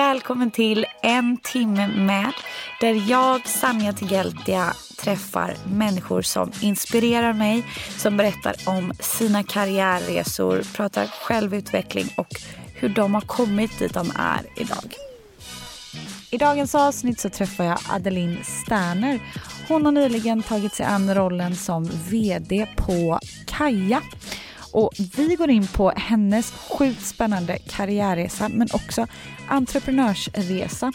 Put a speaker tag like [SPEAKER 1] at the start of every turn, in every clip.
[SPEAKER 1] Välkommen till En timme med där jag, Sanja Tigeltia, träffar människor som inspirerar mig, som berättar om sina karriärresor, pratar självutveckling och hur de har kommit dit de är idag. I dagens avsnitt så träffar jag Adeline Sterner. Hon har nyligen tagit sig an rollen som VD på Kaja. Och vi går in på hennes sjukt spännande karriärresa men också entreprenörsresa.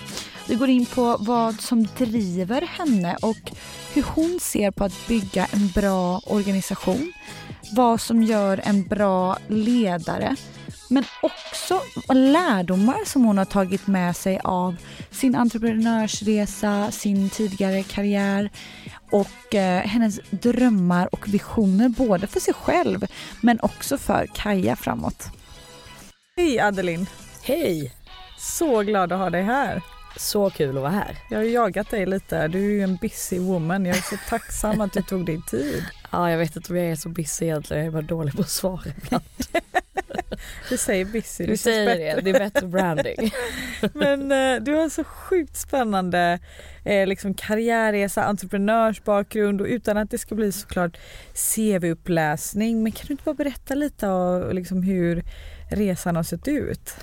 [SPEAKER 1] Vi går in på vad som driver henne och hur hon ser på att bygga en bra organisation. Vad som gör en bra ledare. Men också lärdomar som hon har tagit med sig av sin entreprenörsresa, sin tidigare karriär och eh, hennes drömmar och visioner både för sig själv men också för Kaja framåt. Hej Adeline!
[SPEAKER 2] Hej!
[SPEAKER 1] Så glad att ha dig här.
[SPEAKER 2] Så kul att vara här.
[SPEAKER 1] Jag har jagat dig lite. Du är ju en busy woman. Jag är så tacksam att du tog dig tid.
[SPEAKER 2] Ja, jag vet inte om jag är så busy egentligen. Jag är bara dålig på att svara ibland.
[SPEAKER 1] Du säger busy.
[SPEAKER 2] Du säger bättre. det, det är bättre branding.
[SPEAKER 1] Men eh, du har så sjukt spännande eh, liksom karriärresa, entreprenörsbakgrund och utan att det ska bli såklart CV-uppläsning. Men kan du inte bara berätta lite om liksom, hur resan har sett ut?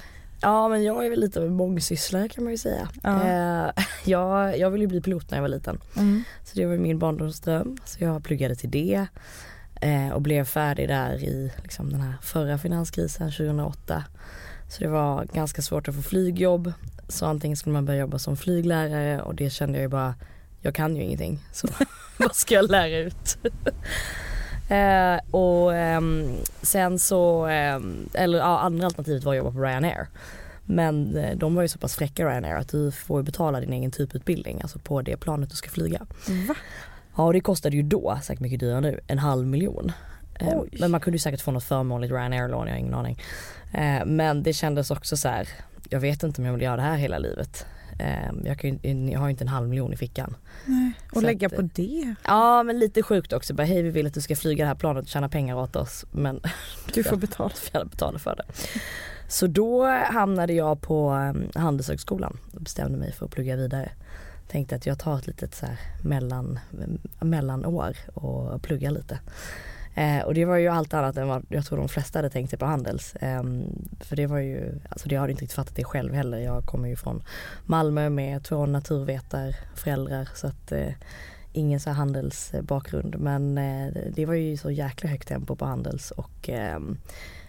[SPEAKER 2] Ja men jag är väl lite av en mångsysslare kan man ju säga. Ja. Eh, jag, jag ville bli pilot när jag var liten. Mm. Så det var min barndomsdröm. Så jag pluggade till det. Eh, och blev färdig där i liksom, den här förra finanskrisen 2008. Så det var ganska svårt att få flygjobb. Så antingen skulle man börja jobba som flyglärare och det kände jag ju bara, jag kan ju ingenting. Så vad ska jag lära ut? eh, och eh, sen så, eh, eller ja, andra alternativet var att jobba på Ryanair. Men eh, de var ju så pass fräcka Ryanair att du får betala din egen typutbildning, alltså på det planet du ska flyga.
[SPEAKER 1] Va?
[SPEAKER 2] Ja och det kostade ju då, säkert mycket dyrare nu, en halv miljon. Eh, Oj. Men man kunde ju säkert få något förmånligt Ryanair-lån, jag har ingen aning. Eh, men det kändes också så här, jag vet inte om jag vill göra det här hela livet. Eh, jag, kan, jag har ju inte en halv miljon i fickan.
[SPEAKER 1] Nej. Och så lägga att, på det?
[SPEAKER 2] Ja men lite sjukt också, bara hej vi vill att du ska flyga det här planet och tjäna pengar åt oss men
[SPEAKER 1] du får betala.
[SPEAKER 2] Jag betala för det. Så då hamnade jag på Handelshögskolan och bestämde mig för att plugga vidare tänkte att jag tar ett litet så här mellan, mellanår och pluggar lite. Eh, och det var ju allt annat än vad jag tror de flesta hade tänkt sig på Handels. Eh, för det var ju, alltså det har inte riktigt fattat det själv heller. Jag kommer ju från Malmö med två naturvetarföräldrar så att eh, ingen så handelsbakgrund eh, men eh, det var ju så jäkla högt tempo på Handels och ehm,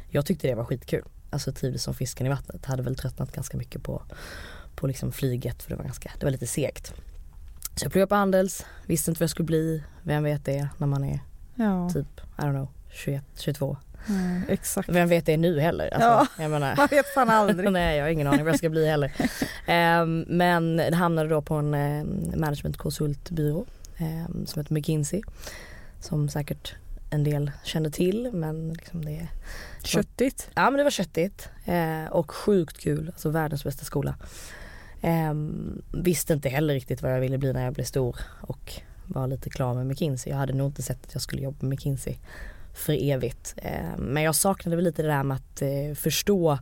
[SPEAKER 2] jag tyckte det var skitkul. Alltså trivdes som fisken i vattnet. Hade väl tröttnat ganska mycket på på liksom flyget för det var ganska, det var lite segt. Så jag pluggade på Handels, visste inte vad jag skulle bli, vem vet det när man är ja. typ, I don't know, 21, 22.
[SPEAKER 1] Mm, exakt.
[SPEAKER 2] Vem vet det nu heller?
[SPEAKER 1] Alltså, ja, jag menar, man vet fan aldrig.
[SPEAKER 2] nej jag har ingen aning vad jag ska bli heller. um, men det hamnade då på en um, managementkonsultbyrå um, som heter McKinsey. Som säkert en del kände till men liksom det
[SPEAKER 1] Köttigt?
[SPEAKER 2] Ja men det var köttigt eh, och sjukt kul, alltså världens bästa skola. Eh, visste inte heller riktigt vad jag ville bli när jag blev stor och var lite klar med McKinsey. Jag hade nog inte sett att jag skulle jobba med McKinsey för evigt. Eh, men jag saknade väl lite det där med att eh, förstå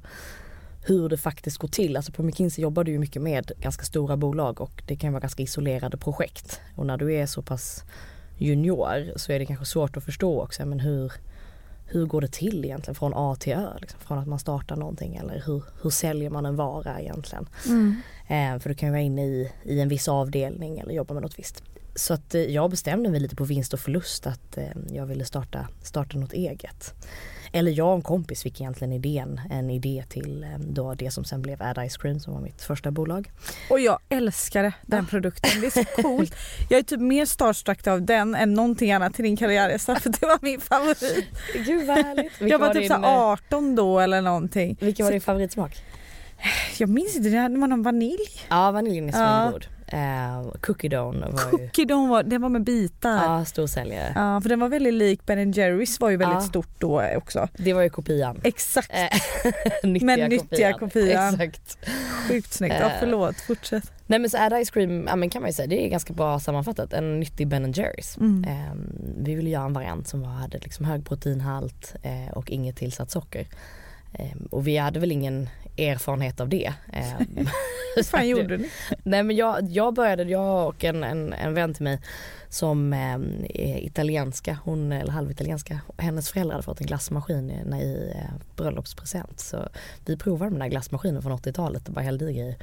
[SPEAKER 2] hur det faktiskt går till. Alltså på McKinsey jobbar du ju mycket med ganska stora bolag och det kan vara ganska isolerade projekt. Och när du är så pass junior så är det kanske svårt att förstå också men hur, hur går det till egentligen från A till Ö? Liksom, från att man startar någonting eller hur, hur säljer man en vara egentligen? Mm. Eh, för du kan ju vara inne i, i en viss avdelning eller jobba med något visst. Så att eh, jag bestämde mig lite på vinst och förlust att eh, jag ville starta, starta något eget. Eller jag och en kompis fick egentligen idén, en idé till eh, då det som sen blev Add Ice Cream som var mitt första bolag.
[SPEAKER 1] Och jag älskade den produkten, det är så coolt. Jag är typ mer starstruck av den än någonting annat i din karriärresa för det var min favorit.
[SPEAKER 2] Gud vad härligt.
[SPEAKER 1] jag var, var typ din, 18 då eller någonting.
[SPEAKER 2] Vilken var din favoritsmak?
[SPEAKER 1] Jag minns inte, det var någon vanilj.
[SPEAKER 2] Ja vaniljen är svingod. Ja. Uh, cookie Dough var
[SPEAKER 1] Cookie Dough var, den var med bitar.
[SPEAKER 2] Ja, storsäljare.
[SPEAKER 1] Ja, för den var väldigt lik Ben Jerrys var ju väldigt ja. stort då också.
[SPEAKER 2] Det var ju kopian.
[SPEAKER 1] Exakt.
[SPEAKER 2] Eh, nyttiga
[SPEAKER 1] men nyttiga kopian.
[SPEAKER 2] Exakt.
[SPEAKER 1] Sjukt snyggt. Ja, eh. förlåt, fortsätt.
[SPEAKER 2] Nej men så Add Ice Cream, ja, men kan man ju säga, det är ganska bra sammanfattat. En nyttig Ben Jerrys. Mm. Um, vi ville göra en variant som hade liksom hög proteinhalt uh, och inget tillsatt socker. Um, och vi hade väl ingen erfarenhet av det.
[SPEAKER 1] Hur ehm, fan gjorde ni?
[SPEAKER 2] Nej men jag, jag började, jag och en, en, en vän till mig som eh, är italienska, hon eller halvitalienska. Hennes föräldrar hade fått en glassmaskin i, i eh, bröllopspresent. Så vi provade den där glassmaskinen från 80-talet och bara hällde i grejer.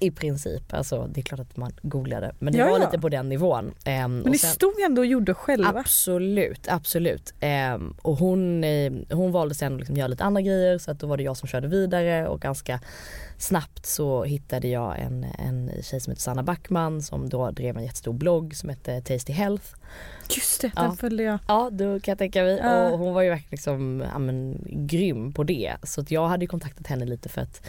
[SPEAKER 2] I princip, alltså det är klart att man googlade men det ja, var ja. lite på den nivån. Um,
[SPEAKER 1] men ni sen, stod ändå och gjorde själva?
[SPEAKER 2] Absolut, absolut. Um, och hon, uh, hon valde sen att liksom göra lite andra grejer så att då var det jag som körde vidare och ganska snabbt så hittade jag en, en tjej som heter Sanna Backman som då drev en jättestor blogg som hette Tasty Health.
[SPEAKER 1] Just det, den ja. följde jag.
[SPEAKER 2] Ja, då kan jag tänka mig. Ja. Och hon var ju verkligen liksom, ja, men, grym på det. Så att jag hade kontaktat henne lite för att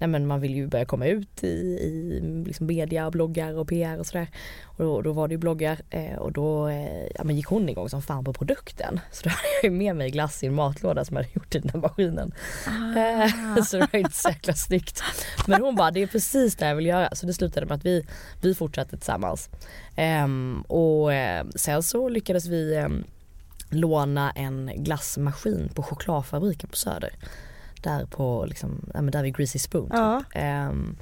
[SPEAKER 2] nej men man vill ju börja komma ut i, i liksom media, bloggar och PR och sådär. Och då, då var det ju bloggar eh, och då eh, ja, men gick hon igång som fan på produkten. Så då hade jag ju med mig glass i en matlåda som jag hade gjort i den där maskinen. Ah. Eh, så det var inte så jäkla snyggt. Men hon bara, det är precis det jag vill göra. Så det slutade med att vi, vi fortsatte tillsammans. Ehm, och eh, sen så lyckades vi ehm, låna en glassmaskin på chokladfabriken på Söder där på liksom, där vid Greasy Spoon. Ja. Um,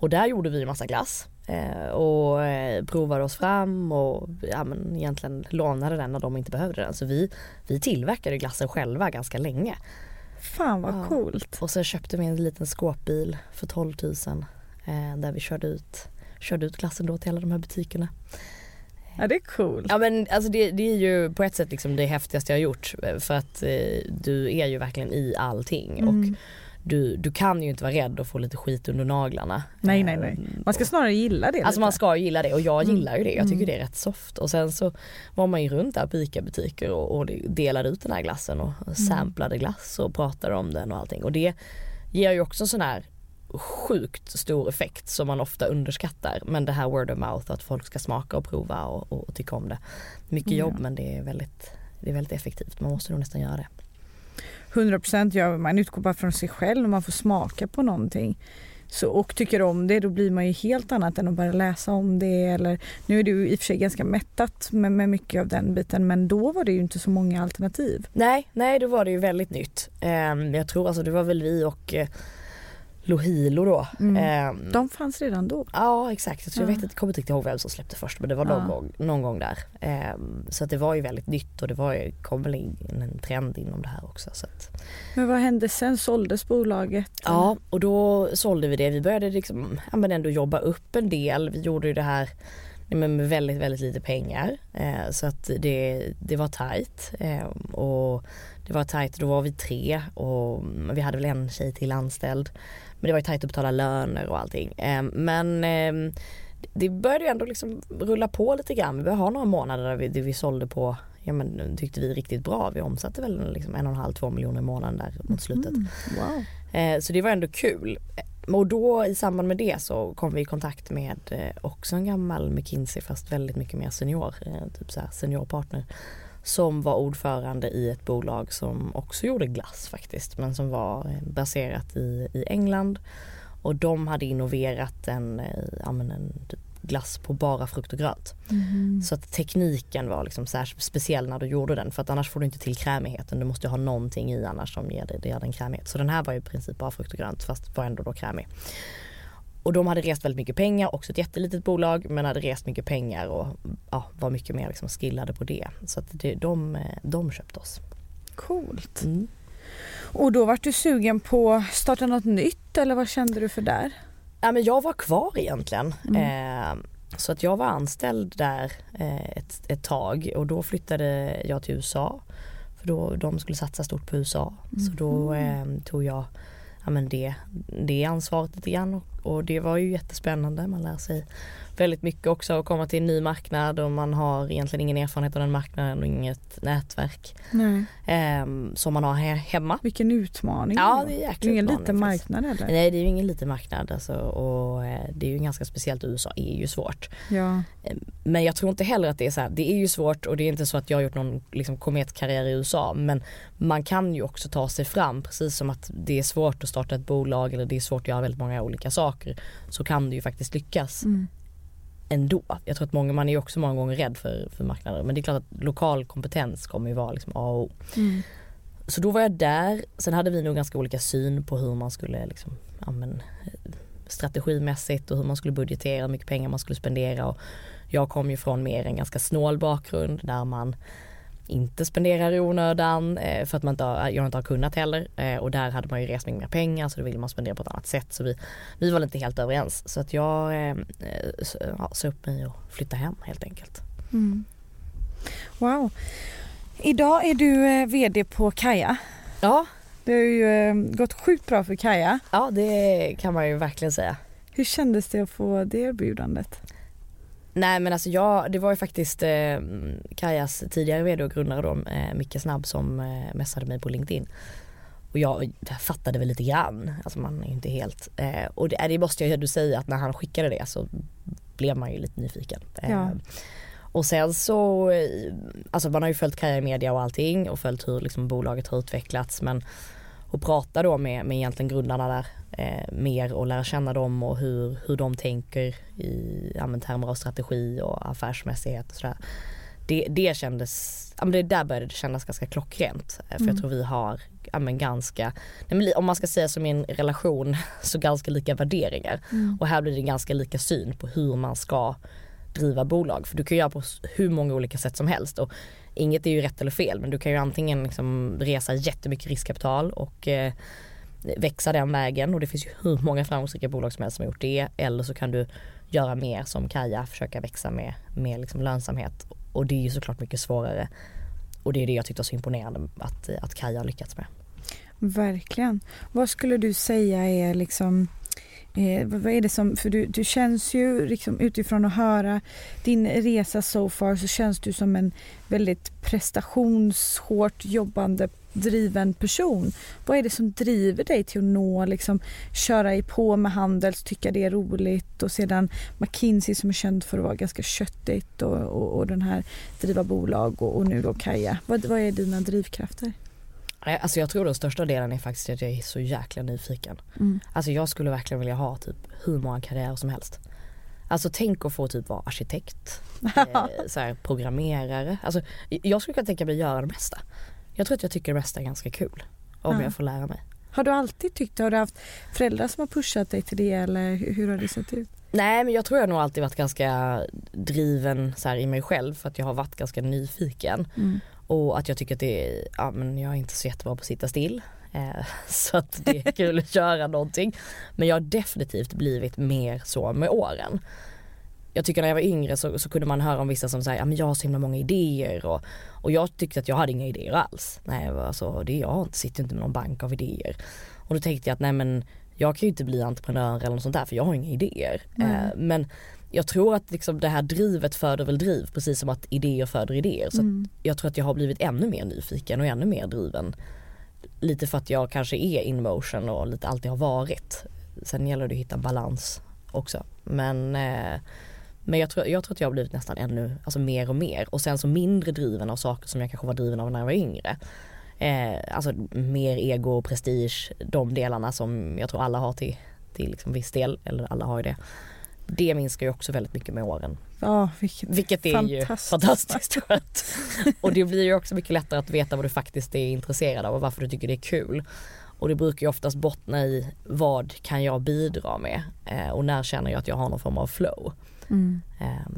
[SPEAKER 2] och där gjorde vi massa glass uh, och uh, provade oss fram och ja, men egentligen lånade den när de inte behövde den. Så vi, vi tillverkade glassen själva ganska länge.
[SPEAKER 1] Fan vad ja. coolt.
[SPEAKER 2] Och så köpte vi en liten skåpbil för 12 000 uh, där vi körde ut, körde ut glassen då till alla de här butikerna.
[SPEAKER 1] Ja det är coolt.
[SPEAKER 2] Ja men alltså det, det, är ju på ett sätt liksom det häftigaste jag har gjort för att eh, du är ju verkligen i allting mm. och du, du kan ju inte vara rädd att få lite skit under naglarna.
[SPEAKER 1] Nej nej nej. Man ska snarare gilla det.
[SPEAKER 2] Alltså lite. man ska gilla det och jag mm. gillar ju det. Jag tycker mm. det är rätt soft. Och sen så var man ju runt där på ICA-butiker och, och delade ut den här glassen och mm. samplade glass och pratade om den och allting. Och det ger ju också sån här sjukt stor effekt som man ofta underskattar. Men det här word of mouth, att folk ska smaka och prova och, och tycka om det. Mycket mm. jobb men det är, väldigt, det är väldigt effektivt. Man måste nog nästan göra det.
[SPEAKER 1] 100 procent, ja, man utgår bara från sig själv och man får smaka på någonting. Så, och tycker om det då blir man ju helt annat än att bara läsa om det. Eller, nu är du i och för sig ganska mättat med, med mycket av den biten men då var det ju inte så många alternativ.
[SPEAKER 2] Nej, nej då var det ju väldigt nytt. Um, jag tror alltså det var väl vi och uh, Lohilo då. Mm.
[SPEAKER 1] Eh, de fanns redan då?
[SPEAKER 2] Ja exakt, så jag vet inte, kommer inte ihåg vem som släppte först men det var ja. någon, gång, någon gång där. Eh, så att det var ju väldigt nytt och det var ju, kom väl in en trend inom det här också. Så att.
[SPEAKER 1] Men vad hände sen? Såldes bolaget?
[SPEAKER 2] Ja och då sålde vi det. Vi började liksom, ja, men ändå jobba upp en del. Vi gjorde ju det här med väldigt, väldigt lite pengar. Eh, så att det, det var tajt. Eh, och det var tajt, då var vi tre och vi hade väl en tjej till anställd. Men det var ju tajt att betala löner och allting. Ehm, men ehm, det började ju ändå liksom rulla på lite grann. Vi började ha några månader där vi, där vi sålde på, ja men tyckte vi riktigt bra. Vi omsatte väl liksom en och en halv, två miljoner i månaden där mot slutet. Mm,
[SPEAKER 1] wow.
[SPEAKER 2] Ehm, så det var ändå kul. Och då i samband med det så kom vi i kontakt med eh, också en gammal McKinsey fast väldigt mycket mer senior, eh, typ så här seniorpartner som var ordförande i ett bolag som också gjorde glass faktiskt men som var baserat i, i England och de hade innoverat en, eh, ja, en glass på bara frukt och grönt. Mm. Så att tekniken var liksom särskilt speciell när du gjorde den för att annars får du inte till krämigheten. Du måste ha någonting i annars som ger dig, ger den krämighet. Så den här var i princip bara frukt och grönt fast var ändå då krämig. Och de hade rest väldigt mycket pengar, också ett jättelitet bolag men hade rest mycket pengar och ja, var mycket mer liksom skillade på det. Så att det, de, de köpte oss.
[SPEAKER 1] Coolt. Mm. Och då var du sugen på att starta något nytt eller vad kände du för där?
[SPEAKER 2] Ja, men jag var kvar egentligen. Mm. Eh, Så att jag var anställd där eh, ett, ett tag och då flyttade jag till USA. För då, de skulle satsa stort på USA. Så då eh, tog jag ja, men det, det ansvaret lite grann och, och det var ju jättespännande. Man lär sig väldigt mycket också att komma till en ny marknad och man har egentligen ingen erfarenhet av den marknaden och inget nätverk eh, som man har här hemma.
[SPEAKER 1] Vilken utmaning.
[SPEAKER 2] Ja, det är jäkla
[SPEAKER 1] ingen liten marknad heller.
[SPEAKER 2] Nej det är ju ingen liten marknad alltså, och eh, det är ju ganska speciellt USA är ju svårt.
[SPEAKER 1] Ja.
[SPEAKER 2] Men jag tror inte heller att det är så här, det är ju svårt och det är inte så att jag har gjort någon liksom, kometkarriär i USA men man kan ju också ta sig fram precis som att det är svårt att starta ett bolag eller det är svårt att göra väldigt många olika saker så kan det ju faktiskt lyckas
[SPEAKER 1] Mm.
[SPEAKER 2] ändå. Jag tror att många, man är ju också många gånger rädd för, för marknader men det är klart att lokal kompetens kommer ju vara liksom A och O.
[SPEAKER 1] Mm.
[SPEAKER 2] Så då var jag där, sen hade vi nog ganska olika syn på hur man skulle liksom, ja, men, eh, strategimässigt och hur man skulle budgetera, hur mycket pengar man skulle spendera och jag kom ju från mer en ganska snål bakgrund där man inte spenderar i onödan eh, för att man inte har, jag inte har kunnat heller eh, och där hade man ju rest mycket mer pengar så då ville man spendera på ett annat sätt så vi, vi var inte helt överens så att jag eh, eh, ja, sa upp mig och flyttade hem helt enkelt.
[SPEAKER 1] Mm. Wow. Idag är du eh, VD på Kaja.
[SPEAKER 2] Ja,
[SPEAKER 1] Det har ju eh, gått sjukt bra för Kaja.
[SPEAKER 2] ja det kan man ju verkligen säga.
[SPEAKER 1] Hur kändes det att få det erbjudandet?
[SPEAKER 2] Nej men alltså jag, det var ju faktiskt eh, Kajas tidigare vd och grundare då, eh, Micke Snabb som eh, messade mig på LinkedIn. Och jag fattade väl lite grann, alltså man är ju inte helt, eh, och det, det måste jag ju säga att när han skickade det så blev man ju lite nyfiken. Eh,
[SPEAKER 1] Ja.
[SPEAKER 2] Och sen så, eh, alltså man har ju följt Kaja i media och allting och följt hur liksom bolaget har utvecklats men och prata då med, med egentligen grundarna där eh, mer och lära känna dem och hur, hur de tänker i ja, men, termer av strategi och affärsmässighet och sådär. Det, det kändes, ja, men det där började det kännas ganska klockrent. eh, För
[SPEAKER 1] Mm.
[SPEAKER 2] jag tror vi har ja, men ganska, om man ska säga som i en relation, så ganska lika värderingar.
[SPEAKER 1] Mm.
[SPEAKER 2] Och här blir det ganska lika syn på hur man ska driva bolag. För du kan göra på hur många olika sätt som helst. Och inget är ju rätt eller fel men du kan ju antingen liksom resa jättemycket riskkapital och eh, växa den vägen och det finns ju hur många framgångsrika bolag som helst som har gjort det. Eller så kan du göra mer som Kaja, försöka växa med, med liksom lönsamhet. Och det är ju såklart mycket svårare. Och det är det jag tyckte var så imponerande att, att Kaja har lyckats med.
[SPEAKER 1] Verkligen. Vad skulle du säga är liksom Eh, vad vad är det som, för du, du känns ju liksom utifrån att höra din resa so far så känns du som en väldigt prestationshårt jobbande driven person. Vad är det som driver dig till att nå, liksom, köra i på med Handels, tycka det är roligt och sedan McKinsey som är känd för att vara ganska köttigt och, och, och den här driva bolag och, och nu då Kaja. Vad, vad är dina drivkrafter?
[SPEAKER 2] Alltså jag tror den största delen är faktiskt att jag är så jäkla nyfiken.
[SPEAKER 1] Mm.
[SPEAKER 2] Alltså jag skulle verkligen vilja ha typ hur många karriärer som helst. Alltså tänk att få typ vara arkitekt, eh, så här, programmerare. Alltså jag skulle kunna tänka mig att göra det mesta. Jag tror att jag tycker det mesta är ganska kul. Om
[SPEAKER 1] Ja.
[SPEAKER 2] jag får lära mig.
[SPEAKER 1] Har du alltid tyckt Har du haft föräldrar som har pushat dig till det eller hur, hur har det sett ut?
[SPEAKER 2] Nej men jag tror jag nog alltid varit ganska driven så här, i mig själv för att jag har varit ganska nyfiken.
[SPEAKER 1] Mm.
[SPEAKER 2] Och att jag tycker att det är, ja men jag är inte så jättebra på att sitta still. Eh, så att det är kul att göra någonting. Men jag har definitivt blivit mer så med åren. Jag tycker när jag var yngre så, så kunde man höra om vissa som säger, ja men jag har så himla många idéer och, och jag tyckte att jag hade inga idéer alls. Nej alltså det, jag inte- sitter inte med någon bank av idéer. Och då tänkte jag att nej men jag kan ju inte bli entreprenör eller något sånt där för jag har inga idéer. Eh, men jag tror att liksom det här drivet föder väl driv precis som att idéer föder idéer. Så
[SPEAKER 1] Mm.
[SPEAKER 2] jag tror att jag har blivit ännu mer nyfiken och ännu mer driven. Lite för att jag kanske är in motion och lite alltid har varit. Sen gäller det att hitta balans också. Men, eh, men jag, tror, jag tror att jag har blivit nästan ännu, alltså mer och mer. Och sen så mindre driven av saker som jag kanske var driven av när jag var yngre. Eh, alltså mer ego och prestige, de delarna som jag tror alla har till, till liksom viss del, eller alla har ju det. Det minskar ju också väldigt mycket med åren.
[SPEAKER 1] Ja, vilket
[SPEAKER 2] Vilket är ju
[SPEAKER 1] Fantastiskt.
[SPEAKER 2] fantastiskt skönt. Och det blir ju också mycket lättare att veta vad du faktiskt är intresserad av och varför du tycker det är kul. Och det brukar ju oftast bottna i vad kan jag bidra med eh, och när känner jag att jag har någon form av flow.
[SPEAKER 1] Mm.
[SPEAKER 2] Eh,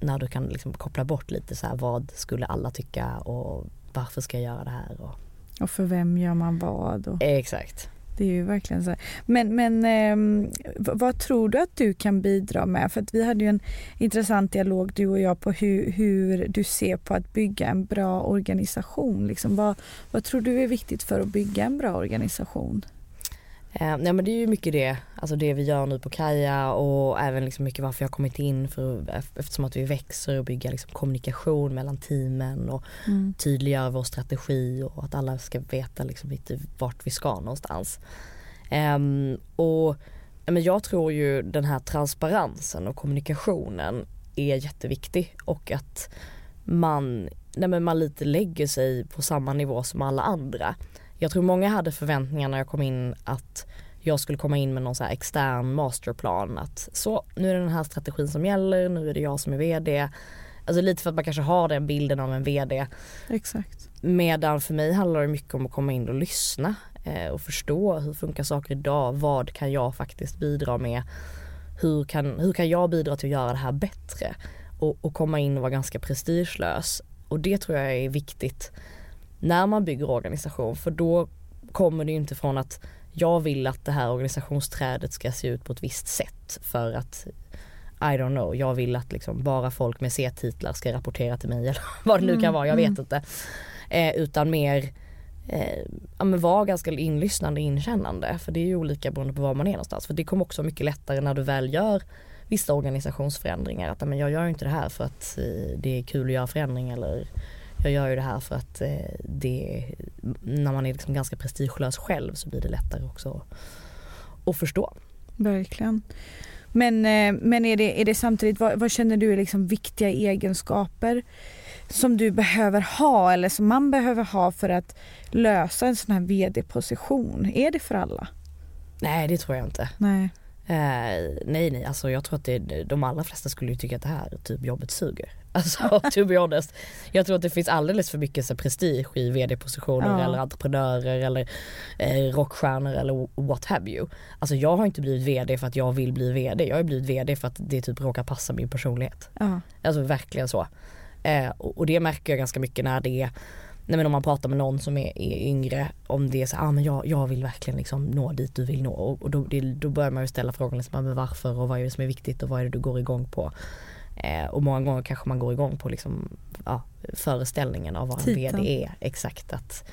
[SPEAKER 2] när du kan liksom koppla bort lite så här vad skulle alla tycka och varför ska jag göra det här? Och,
[SPEAKER 1] Och för vem gör man vad? Och...
[SPEAKER 2] exakt.
[SPEAKER 1] Det är ju verkligen så. Men, men eh, vad tror du att du kan bidra med? För att vi hade ju en intressant dialog du och jag på hur, hur du ser på att bygga en bra organisation. Liksom, vad, vad tror du är viktigt för att bygga en bra organisation?
[SPEAKER 2] Eh, nej men det är ju mycket det, alltså det vi gör nu på Kaja och även liksom mycket varför jag kommit in för, eftersom att vi växer och bygga liksom kommunikation mellan teamen och mm. tydliggöra vår strategi och att alla ska veta liksom lite vart vi ska någonstans. Eh, och men jag tror ju den här transparensen och kommunikationen är jätteviktig och att man, nej man lite lägger sig på samma nivå som alla andra. Jag tror många hade förväntningar när jag kom in att jag skulle komma in med någon så extern masterplan att så nu är det den här strategin som gäller, nu är det jag som är VD. Alltså lite för att man kanske har den bilden av en VD.
[SPEAKER 1] Exakt.
[SPEAKER 2] Medan för mig handlar det mycket om att komma in och lyssna eh, och förstå hur funkar saker idag, vad kan jag faktiskt bidra med, hur kan, hur kan jag bidra till att göra det här bättre och, och komma in och vara ganska prestigelös. Och det tror jag är viktigt när man bygger organisation för då kommer det inte från att jag vill att det här organisationsträdet ska se ut på ett visst sätt för att I don't know, jag vill att liksom bara folk med C-titlar ska rapportera till mig eller vad det nu kan mm, vara, jag vet mm. inte. Eh, utan mer eh, ja, men vara ganska inlyssnande, inkännande för det är ju olika beroende på var man är någonstans. För det kommer också mycket lättare när du väl gör vissa organisationsförändringar. Att men jag gör inte det här för att eh, det är kul att göra förändring eller jag gör ju det här för att eh, det, när man är liksom ganska prestigelös själv så blir det lättare också att förstå.
[SPEAKER 1] Verkligen. Men, eh, men är, det, är det samtidigt, vad, vad känner du är liksom viktiga egenskaper som du behöver ha eller som man behöver ha för att lösa en sån här vd-position? Är det för alla?
[SPEAKER 2] Nej det tror jag inte.
[SPEAKER 1] Nej.
[SPEAKER 2] Eh, nej nej, alltså jag tror att det, de allra flesta skulle tycka att det här typ jobbet suger. Alltså to be honest. Jag tror att det finns alldeles för mycket så, prestige i vd-positioner ja. eller entreprenörer eller eh, rockstjärnor eller what have you. Alltså jag har inte blivit vd för att jag vill bli vd. Jag har blivit vd för att det typ råkar passa min personlighet. Ja. Alltså verkligen så. Eh, och, och det märker jag ganska mycket när det är nej men om man pratar med någon som är, är yngre, om det är så ah, men jag, jag vill verkligen liksom nå dit du vill nå och, och då, det, då börjar man ju ställa frågan liksom, men varför och vad är det som är viktigt och vad är det du går igång på. Eh, och många gånger kanske man går igång på liksom, ja, föreställningen av vad en VD är. Exakt att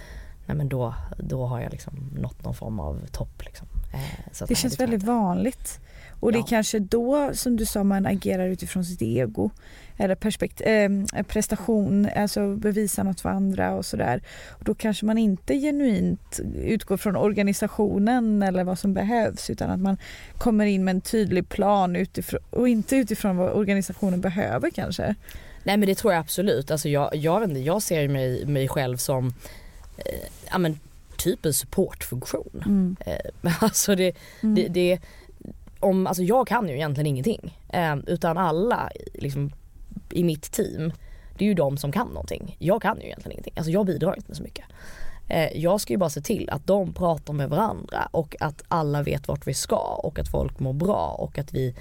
[SPEAKER 2] nej men då, då har jag liksom nått någon form av topp. Liksom.
[SPEAKER 1] Eh, det känns väldigt vanligt. Och det är kanske då som du sa man agerar utifrån sitt ego eller perspekt eh, prestation, alltså bevisa något för andra och sådär. Då kanske man inte genuint utgår från organisationen eller vad som behövs utan att man kommer in med en tydlig plan utifrån, och inte utifrån vad organisationen behöver kanske.
[SPEAKER 2] Nej men det tror jag absolut. Alltså jag, jag, jag ser mig, mig själv som eh, ja, men, typ en supportfunktion. Mm. Eh, alltså det, mm. det, det om, alltså jag kan ju egentligen ingenting. Eh, utan alla liksom, i mitt team, det är ju de som kan någonting. Jag kan ju egentligen ingenting. Alltså jag bidrar inte med så mycket. Eh, jag ska ju bara se till att de pratar med varandra och att alla vet vart vi ska och att folk mår bra och att vi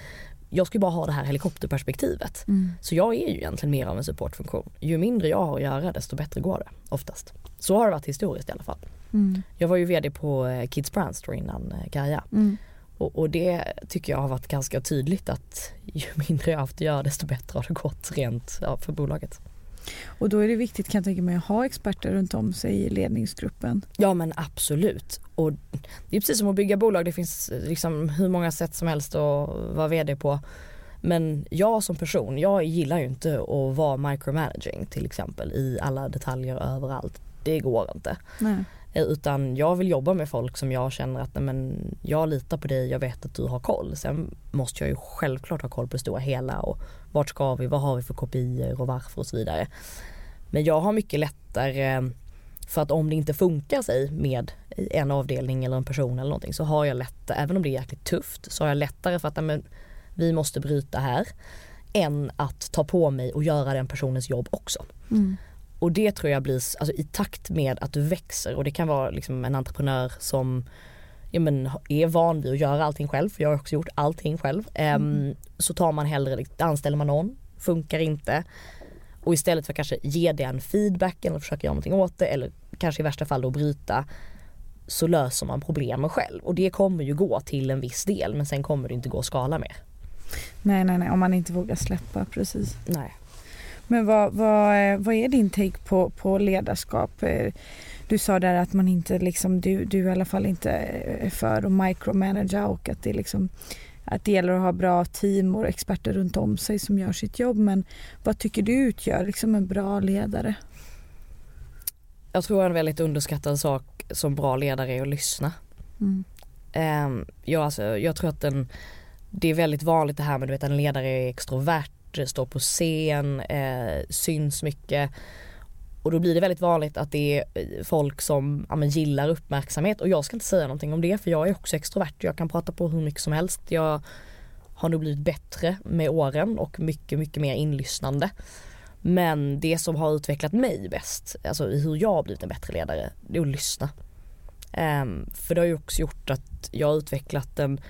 [SPEAKER 2] jag ska ju bara ha det här helikopterperspektivet. Mm. Så jag är ju egentligen mer av en supportfunktion. Ju mindre jag har att göra desto bättre går det oftast. Så har det varit historiskt i alla fall. Mm. Jag var ju VD på eh, Kids Brand Store innan Kaja. Mm. Och, och, det tycker jag har varit ganska tydligt att ju mindre jag haft att göra desto bättre har det gått rent ja, för bolaget.
[SPEAKER 1] Och då är det viktigt kan jag tänka mig att ha experter runt om sig i ledningsgruppen.
[SPEAKER 2] Ja men absolut. Och det är precis som att bygga bolag, det finns liksom hur många sätt som helst att vara VD på. Men jag som person, jag gillar ju inte att vara micromanaging till exempel i alla detaljer överallt. Det går inte. Nej. Eh, utan jag vill jobba med folk som jag känner att men, jag litar på dig, jag vet att du har koll. Sen måste jag ju självklart ha koll på det stora hela och vart ska vi, vad har vi för kopior och varför och så vidare. Men jag har mycket lättare för att om det inte funkar sig med en avdelning eller en person eller någonting så har jag lättare, även om det är jäkligt tufft, så har jag lättare för att men, vi måste bryta här än att ta på mig och göra den personens jobb också. Mm. Och det tror jag blir alltså, i takt med att du växer och det kan vara liksom en entreprenör som ja, men, är van vid att göra allting själv, för jag har också gjort allting själv. Ehm, mm. Um, så tar man hellre, anställer man någon, funkar inte. Och istället för att kanske ge den feedbacken eller försöka göra någonting åt det eller kanske i värsta fall då bryta. så löser man problemen själv och det kommer ju gå till en viss del men sen kommer det inte gå att skala mer.
[SPEAKER 1] Nej, nej, nej, om man inte vågar släppa, precis.
[SPEAKER 2] Nej.
[SPEAKER 1] Men vad, vad, eh, vad är din take på, på ledarskap? Eh, Du sa där att man inte liksom, du, du i alla fall inte är för att micromanagera och att det liksom att det gäller att ha bra team och experter runt om sig som gör sitt jobb. Men vad tycker du utgör liksom en bra ledare?
[SPEAKER 2] Jag tror en väldigt underskattad sak som bra ledare är att lyssna.
[SPEAKER 1] Mm.
[SPEAKER 2] Um, ja, alltså, jag tror att den, det är väldigt vanligt det här med att en ledare är extrovert, står på scen, eh, syns mycket. Och då blir det väldigt vanligt att det är eh, folk som ja, men, gillar uppmärksamhet och jag ska inte säga någonting om det för jag är också extrovert. och Jag kan prata på hur mycket som helst. Jag har nog blivit bättre med åren och mycket, mycket mer inlyssnande. Men det som har utvecklat mig bäst, alltså hur jag har blivit en bättre ledare, det är att lyssna. Um, för det har ju också gjort att jag har utvecklat en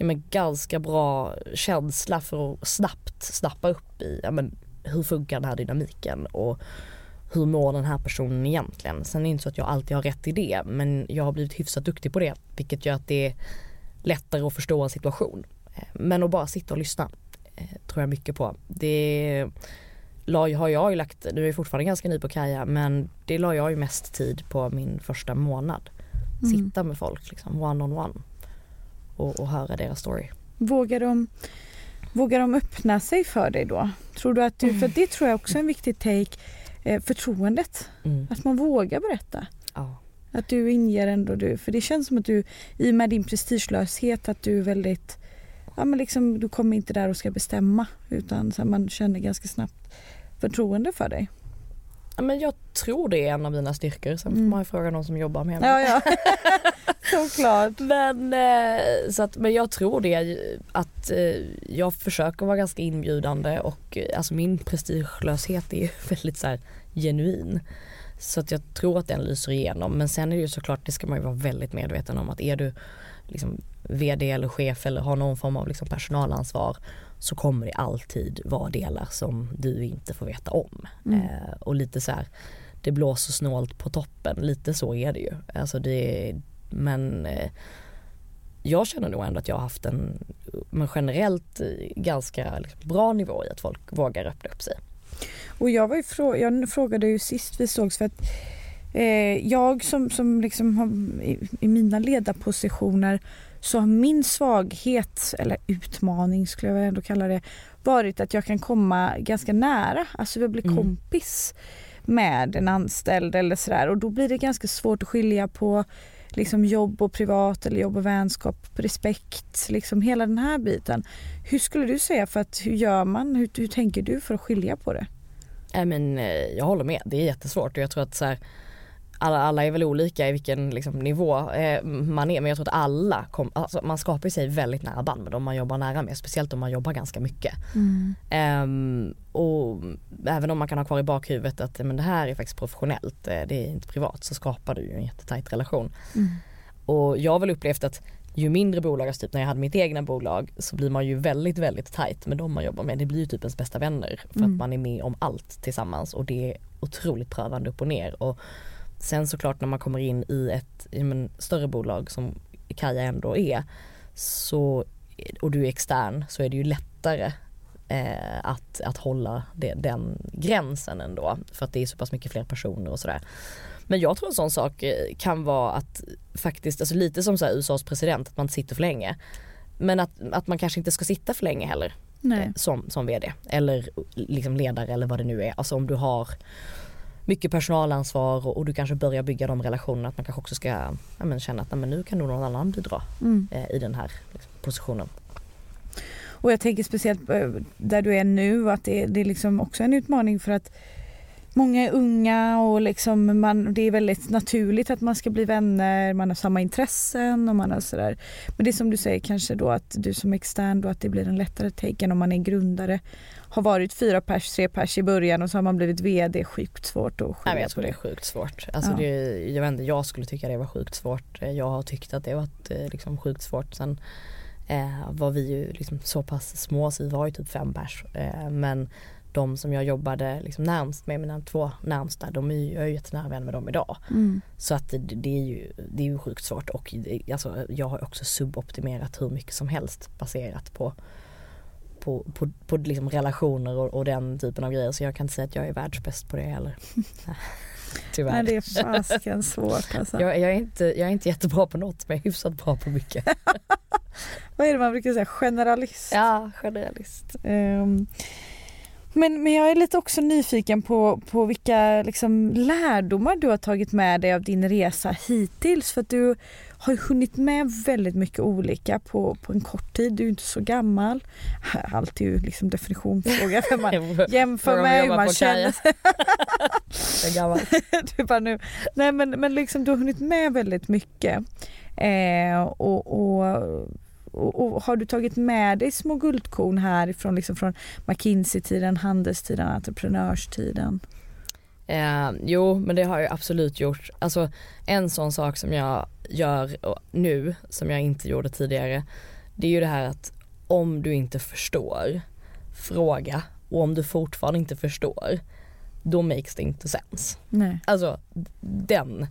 [SPEAKER 2] ja, men, ganska bra känsla för att snabbt snappa upp i ja, men, hur funkar den här dynamiken och hur mår den här personen egentligen. Sen är det inte så att jag alltid har rätt i det men jag har blivit hyfsat duktig på det vilket gör att det är lättare att förstå en situation. Eh, men att bara sitta och lyssna eh, tror jag mycket på. Det har jag ju lagt, nu är jag fortfarande ganska ny på Kaja men det la jag ju mest tid på min första månad.
[SPEAKER 1] Mm.
[SPEAKER 2] Sitta med folk liksom one on one och, och höra deras story.
[SPEAKER 1] Vågar de, vågar de öppna sig för dig då? Tror du att du, för det tror jag också är en viktig take, eh, förtroendet.
[SPEAKER 2] Mm.
[SPEAKER 1] Att man vågar berätta.
[SPEAKER 2] Ja.
[SPEAKER 1] Att du inger ändå du, för det känns som att du i och med din prestigelöshet att du är väldigt, ja men liksom du kommer inte där och ska bestämma utan så man känner ganska snabbt förtroende för dig.
[SPEAKER 2] Men jag tror det är en av mina styrkor. Sen får
[SPEAKER 1] Mm.
[SPEAKER 2] man ju fråga någon som jobbar med mig.
[SPEAKER 1] Ja, ja. Såklart.
[SPEAKER 2] Men, eh, så att, men jag tror det att eh, jag försöker vara ganska inbjudande och eh, alltså min prestigelöshet är väldigt så här genuin. Så att jag tror att den lyser igenom men sen är det ju såklart det ska man ju vara väldigt medveten om att är du liksom VD eller chef eller har någon form av liksom personalansvar så kommer det alltid vara delar som du inte får veta om.
[SPEAKER 1] Mm.
[SPEAKER 2] Eh, och lite så här, det blåser snålt på toppen, lite så är det ju. Alltså det, men eh, jag känner nog ändå att jag har haft en men generellt eh, ganska liksom, bra nivå i att folk vågar öppna upp sig.
[SPEAKER 1] Och jag, var ju frå- jag frågade ju sist vi sågs för att eh, jag som, som liksom har, i, i mina ledarpositioner så har min svaghet, eller utmaning skulle jag väl ändå kalla det, varit att jag kan komma ganska nära, alltså jag blir
[SPEAKER 2] Mm.
[SPEAKER 1] kompis med en anställd eller sådär och då blir det ganska svårt att skilja på liksom jobb och privat eller jobb och vänskap, respekt, liksom hela den här biten. Hur skulle du säga för att hur gör man, hur, hur tänker du för att skilja på det?
[SPEAKER 2] Nej men eh, jag håller med, det är jättesvårt och jag tror att så här, alla, alla är väl olika i vilken liksom, nivå eh, man är men jag tror att alla, kom, alltså, man skapar sig väldigt nära band med dem man jobbar nära med, speciellt om man jobbar ganska mycket. Ehm, och även om man kan ha kvar i bakhuvudet att men det här är faktiskt professionellt, eh, det är inte privat, så skapar du ju en jättetajt relation.
[SPEAKER 1] Mm.
[SPEAKER 2] Och jag har väl upplevt att ju mindre bolag, alltså typ när jag hade mitt egna bolag så blir man ju väldigt väldigt tajt med de man jobbar med. Det blir ju typ ens bästa vänner för
[SPEAKER 1] Mm.
[SPEAKER 2] att man är med om allt tillsammans och det är otroligt prövande upp och ner. Och sen såklart när man kommer in i ett men, större bolag som Kaja ändå är så, och du är extern så är det ju lättare eh, att, att hålla det, den gränsen ändå för att det är så pass mycket fler personer och sådär. Men jag tror en sån sak eh, kan vara att faktiskt, alltså lite som så USAs president, att man inte sitter för länge. Men att, att man kanske inte ska sitta för länge heller
[SPEAKER 1] Nej.
[SPEAKER 2] eh, som, som vd eller liksom ledare eller vad det nu är. Alltså om du har mycket personalansvar och, och du kanske börjar bygga de relationerna att man kanske också ska ja, men känna att nej, men nu kan nog någon annan bidra
[SPEAKER 1] Mm.
[SPEAKER 2] eh, i den här liksom, positionen.
[SPEAKER 1] Och jag tänker speciellt på där du är nu att det, det är liksom också en utmaning för att många är unga och liksom man, det är väldigt naturligt att man ska bli vänner, man har samma intressen och man har sådär. Men det är som du säger kanske då att du som extern då att det blir en lättare take än om man är grundare. Har varit fyra pers, tre pers i början och så har man blivit VD, sjukt svårt att
[SPEAKER 2] Nej,
[SPEAKER 1] skilja
[SPEAKER 2] men jag tror det är sjukt svårt. Alltså
[SPEAKER 1] Ja.
[SPEAKER 2] det, jag vet inte, jag skulle tycka det var sjukt svårt. Eh, Jag har tyckt att det varit eh, liksom sjukt svårt. Sen eh, var vi ju liksom så pass små så vi var ju typ fem pers. Eh, men de som jag jobbade liksom närmst med, mina två närmsta, de är ju, jag är ju jättenära vän med dem idag.
[SPEAKER 1] Mm.
[SPEAKER 2] Så att det, det, är ju, det är ju sjukt svårt och det, alltså, jag har också suboptimerat hur mycket som helst baserat på på, på, på liksom relationer och, och, den typen av grejer så jag kan inte säga att jag är världsbäst på det heller.
[SPEAKER 1] Tyvärr. Nej det är fasiken svårt alltså.
[SPEAKER 2] Jag, jag, är inte, jag är inte jättebra på något men jag är hyfsat bra på mycket.
[SPEAKER 1] Vad är det man brukar säga, generalist?
[SPEAKER 2] Ja, generalist. Um,
[SPEAKER 1] men, men jag är lite också nyfiken på, på vilka liksom, lärdomar du har tagit med dig av din resa hittills. För att du har hunnit med väldigt mycket olika på, på en kort tid. Du är inte så gammal. Allt är ju liksom definitionsfråga. För man jämför med hur man känner sig. du bara nu. Nej men, men liksom, du har hunnit med väldigt mycket. Eh, och, och och, och, har du tagit med dig små guldkorn härifrån liksom från McKinsey-tiden, handelstiden, entreprenörstiden?
[SPEAKER 2] Eh, jo men det har jag absolut gjort. Alltså en sån sak som jag gör nu som jag inte gjorde tidigare det är ju det här att om du inte förstår, fråga och om du fortfarande inte förstår då makes det inte sense.
[SPEAKER 1] Nej.
[SPEAKER 2] Alltså den,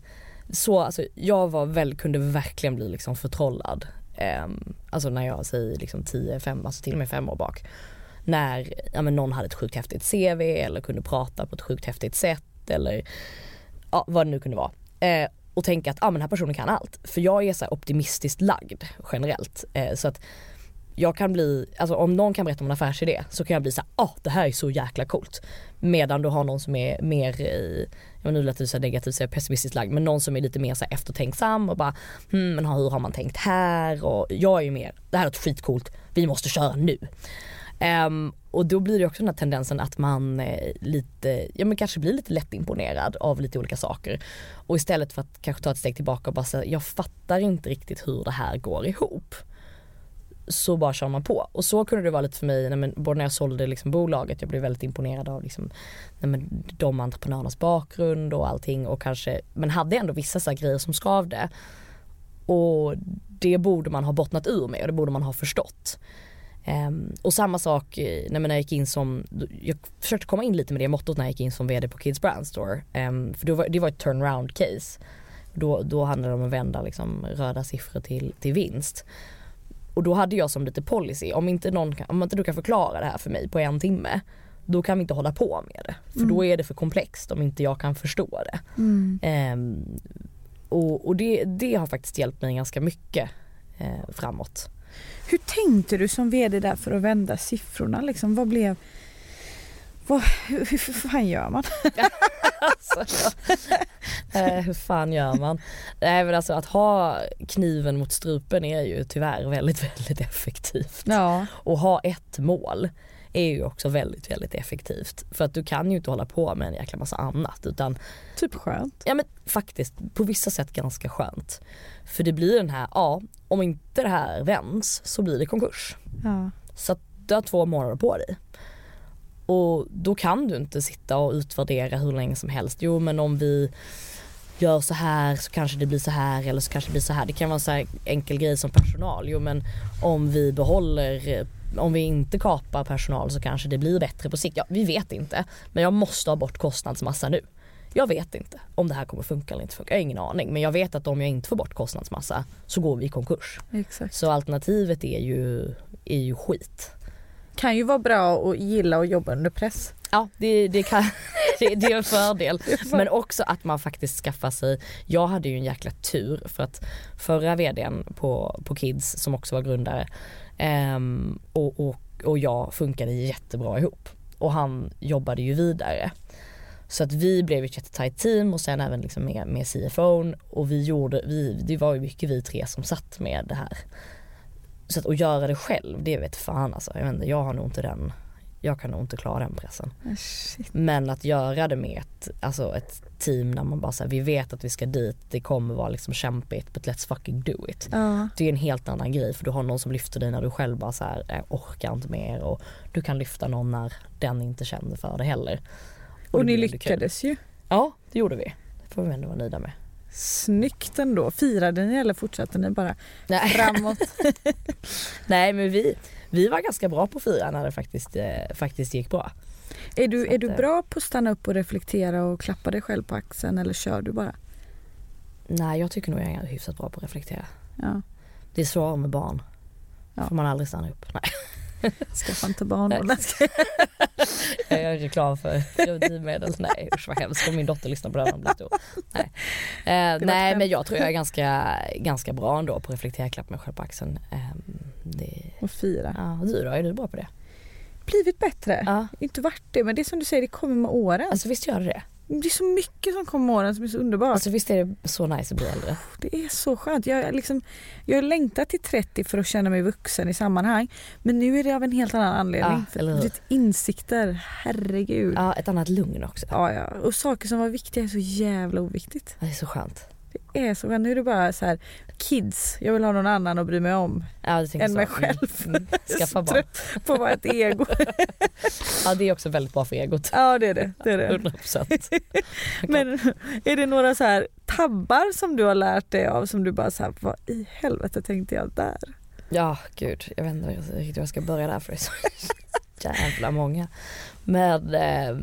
[SPEAKER 2] så alltså jag var väl, kunde verkligen bli liksom förtrollad Um, alltså när jag säger liksom 10, 5, alltså till och med fem år bak. När ja, men någon hade ett sjukt häftigt CV eller kunde prata på ett sjukt häftigt sätt eller ja, vad det nu kunde vara. Uh, och tänka att ah, men den här personen kan allt. För jag är så optimistiskt lagd generellt. Eh, så att jag kan bli, alltså om någon kan berätta om en affärsidé så kan jag bli så ah det här är så jäkla coolt. Medan du har någon som är mer i, jag nu lät det så negativt så pessimistiskt lagd, men någon som är lite mer så eftertänksam och bara hmm, men hur har man tänkt här och jag är ju mer, det här är skitcoolt, vi måste köra nu. Um, och då blir det också den här tendensen att man eh, lite, ja men kanske blir lite lättimponerad av lite olika saker. Och istället för att kanske ta ett steg tillbaka och bara säga, jag fattar inte riktigt hur det här går ihop så bara kör man på. Och så kunde det vara lite för mig, nej, men, både när jag sålde liksom bolaget, jag blev väldigt imponerad av liksom, nej, men, de entreprenörernas bakgrund och allting och kanske, men hade ändå vissa så grejer som skavde. Och det borde man ha bottnat ur med och det borde man ha förstått. Um, och samma sak eh, när jag gick in som, jag försökte komma in lite med det mottot när jag gick in som VD på Kids Brand Store. Um, för var, det var ett turnaround case. Då, då handlade det om att vända liksom röda siffror till, till vinst. Och då hade jag som lite policy, om inte, någon, om inte du kan förklara det här för mig på en timme då kan vi inte hålla på med det. För mm. då är det för komplext om inte jag kan förstå det.
[SPEAKER 1] Mm.
[SPEAKER 2] Um, och, och det, det, har faktiskt hjälpt mig ganska mycket eh, framåt.
[SPEAKER 1] Hur tänkte du som VD där för att vända siffrorna? Liksom, vad blev vad, hur, hur fan gör man?
[SPEAKER 2] alltså, eh, hur fan gör man? Nej men alltså att ha kniven mot strupen är ju tyvärr väldigt väldigt effektivt.
[SPEAKER 1] Ja.
[SPEAKER 2] Och ha ett mål är ju också väldigt väldigt effektivt. För att du kan ju inte hålla på med en jäkla massa annat utan
[SPEAKER 1] Typ skönt.
[SPEAKER 2] Ja men faktiskt på vissa sätt ganska skönt. För det blir den här, ja om inte det här vänds så blir det konkurs.
[SPEAKER 1] Ja.
[SPEAKER 2] Så att du har två månader på dig. Och då kan du inte sitta och utvärdera hur länge som helst. Jo men om vi gör så här så kanske det blir så här eller så kanske det blir så här. Det kan vara en så enkel grej som personal. Jo men om vi behåller, om vi inte kapar personal så kanske det blir bättre på sikt. Ja, vi vet inte. Men jag måste ha bort kostnadsmassa nu. Jag vet inte om det här kommer funka eller inte funka. Jag har ingen aning. Men jag vet att om jag inte får bort kostnadsmassa så går vi i konkurs.
[SPEAKER 1] Exakt.
[SPEAKER 2] Så alternativet är ju, är ju skit
[SPEAKER 1] kan ju vara bra att gilla att jobba under press.
[SPEAKER 2] Ja det, det, kan, det, det är en fördel. Men också att man faktiskt skaffar sig, jag hade ju en jäkla tur för att förra vdn på, på Kids som också var grundare um, och, och, och jag funkade jättebra ihop. Och han jobbade ju vidare. Så att vi blev ett jättetajt team och sen även liksom med, med CFO och vi gjorde, vi, det var ju mycket vi tre som satt med det här så att, att göra det själv, det vet fan alltså. Jag, vet inte, jag har nog inte den, jag kan nog inte klara den pressen.
[SPEAKER 1] Oh,
[SPEAKER 2] Men att göra det med ett, alltså ett team där man bara säger vi vet att vi ska dit, det kommer vara liksom kämpigt but let's fucking do it.
[SPEAKER 1] Uh.
[SPEAKER 2] Det är en helt annan grej för du har någon som lyfter dig när du själv bara så här, orkar inte mer och du kan lyfta någon när den inte känner för det heller.
[SPEAKER 1] Och, och ni lyckades ju.
[SPEAKER 2] Ja det gjorde vi. Det får vi ändå vara nöjda med.
[SPEAKER 1] Snyggt ändå. Firade ni eller fortsatte ni bara Nej. framåt?
[SPEAKER 2] Nej men vi, vi var ganska bra på att fira när det faktiskt, eh, faktiskt gick bra.
[SPEAKER 1] Är du, är du
[SPEAKER 2] eh,
[SPEAKER 1] bra på att stanna upp och reflektera och klappa dig själv på axeln eller kör du bara?
[SPEAKER 2] Nej jag tycker nog jag är hyfsat bra på att reflektera.
[SPEAKER 1] Ja.
[SPEAKER 2] Det är svårare med barn.
[SPEAKER 1] Ja.
[SPEAKER 2] Får man aldrig stanna upp. Nej.
[SPEAKER 1] Skaffa inte barn.
[SPEAKER 2] Nej. Jag gör reklam för preventivmedel. Nej usch vad hemskt om min dotter lyssnar på det här blir stor. Nej, eh, nej men jag tror jag är ganska, ganska bra ändå på att reflektera, klappa mig själv på axeln. Eh, det,
[SPEAKER 1] Och fira.
[SPEAKER 2] ja, du då, är du bra på det?
[SPEAKER 1] Blivit bättre.
[SPEAKER 2] Ja.
[SPEAKER 1] Inte varit det men det är som du säger det kommer med åren.
[SPEAKER 2] Alltså visst gör det det?
[SPEAKER 1] Det är så mycket som kommer med åren som är så underbart.
[SPEAKER 2] Alltså visst är det så nice att bli äldre?
[SPEAKER 1] Det är så skönt. Jag, är liksom, jag har längtat till 30 för att känna mig vuxen i sammanhang. Men nu är det av en helt annan anledning.
[SPEAKER 2] Ja, eller hur?
[SPEAKER 1] insikter, herregud. Ja.
[SPEAKER 2] Ja, ett annat lugn också.
[SPEAKER 1] Ja, Och saker som var viktiga är så jävla oviktigt.
[SPEAKER 2] Ja, Det är så skönt.
[SPEAKER 1] Det är så skönt. Nu är det bara så här, kids, jag vill ha någon annan att bry mig om.
[SPEAKER 2] Ja,
[SPEAKER 1] Än
[SPEAKER 2] så.
[SPEAKER 1] mig
[SPEAKER 2] Mm,
[SPEAKER 1] själv.
[SPEAKER 2] Mm, Skaffa barn.
[SPEAKER 1] på att vara ett ego.
[SPEAKER 2] Ja det är också väldigt bra för egot.
[SPEAKER 1] Ja det är det. det, är det.
[SPEAKER 2] 100%.
[SPEAKER 1] Men är det några så här tabbar som du har lärt dig av som du bara så här, vad i helvete tänkte jag där?
[SPEAKER 2] Ja gud, jag vet inte riktigt hur jag ska börja där för det är så jävla många. Men eh,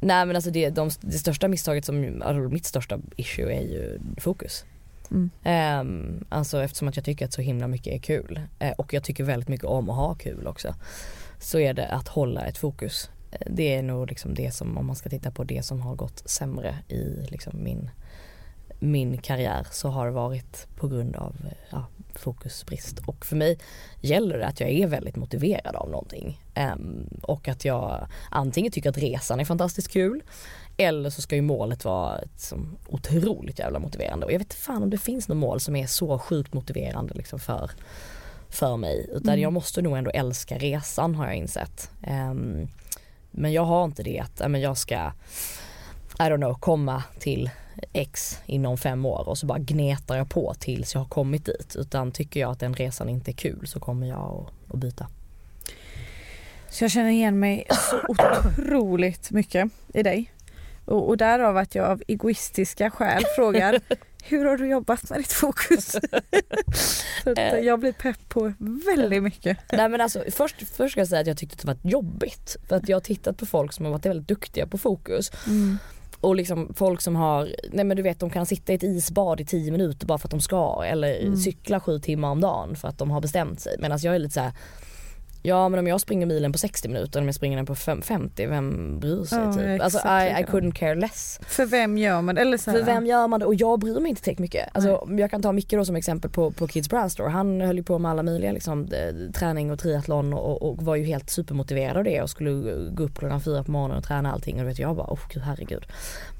[SPEAKER 2] nej men alltså det, de, det största misstaget som, alltså mitt största issue är ju fokus.
[SPEAKER 1] Mm.
[SPEAKER 2] Um, alltså eftersom att jag tycker att så himla mycket är kul uh, och jag tycker väldigt mycket om att ha kul också. Så är det att hålla ett fokus. Uh, Det är nog liksom det som, om man ska titta på det som har gått sämre i liksom min, min karriär så har det varit på grund av uh, fokusbrist. Och för mig gäller det att jag är väldigt motiverad av någonting. Um, och att jag antingen tycker att resan är fantastiskt kul eller så ska ju målet vara som otroligt jävla motiverande. Och jag vet inte fan om det finns något mål som är så sjukt motiverande liksom för, för mig. Utan
[SPEAKER 1] Mm.
[SPEAKER 2] jag måste nog ändå älska resan har jag insett. Ehm, men jag har inte det att men jag ska, I don't know, komma till X inom fem år och så bara gnetar jag på tills jag har kommit dit. Utan tycker jag att den resan inte är kul så kommer jag att byta.
[SPEAKER 1] Så jag känner igen mig så otroligt mycket i dig. Och, och därav att jag av egoistiska skäl frågar hur har du jobbat med ditt fokus? Att
[SPEAKER 2] Eh.
[SPEAKER 1] jag blir pepp på väldigt mycket.
[SPEAKER 2] Nej men alltså först, först ska jag säga att jag tyckte att det var jobbigt. För att jag har tittat på folk som har varit väldigt duktiga på fokus. Och liksom folk som har, nej men du vet de kan sitta i ett isbad i 10 minuter bara för att de ska eller
[SPEAKER 1] Mm.
[SPEAKER 2] cykla sju timmar om dagen för att de har bestämt sig. Medan jag är lite så här. Ja men om jag springer milen på 60 minuter om jag springer den på fem- 50, vem bryr sig
[SPEAKER 1] är
[SPEAKER 2] typ? Alltså I, I couldn't care less.
[SPEAKER 1] För vem gör man det? Eller så här,
[SPEAKER 2] För vem gör man det? Och jag bryr mig inte tillräckligt mycket. Alltså, jag kan ta Micke då som exempel på, på Kids Brand Store. Han höll ju på med alla möjliga liksom, träning och triathlon och, och var ju helt supermotiverad av det och skulle gå upp klockan fyra på morgonen och träna allting och du vet jag bara, oh gud herregud.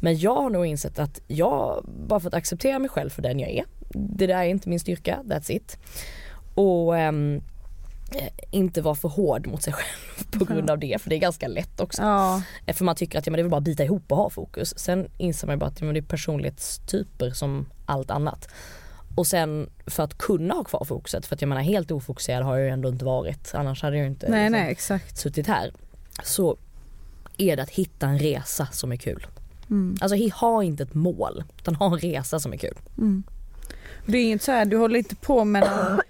[SPEAKER 2] Men jag har nog insett att jag bara fått acceptera mig själv för den jag är. Det där är inte min styrka, that's it. Och eh, inte vara för hård mot sig själv på grund av det för det är ganska lätt också.
[SPEAKER 1] Ja,
[SPEAKER 2] Eh, För man tycker att ja, men det är väl bara att bita ihop och ha fokus. Sen inser man ju bara att ja, men det är personlighetstyper som allt annat. Och sen för att kunna ha kvar fokuset, för att jag menar helt ofokuserad har jag ju ändå inte varit. Annars hade jag ju inte
[SPEAKER 1] nej
[SPEAKER 2] liksom,
[SPEAKER 1] nej exakt.
[SPEAKER 2] suttit här. Så är det att hitta en resa som är kul.
[SPEAKER 1] Mm.
[SPEAKER 2] Alltså ha inte ett mål, utan ha en resa som är kul.
[SPEAKER 1] Mm. Det är inget så här, du håller inte på med någon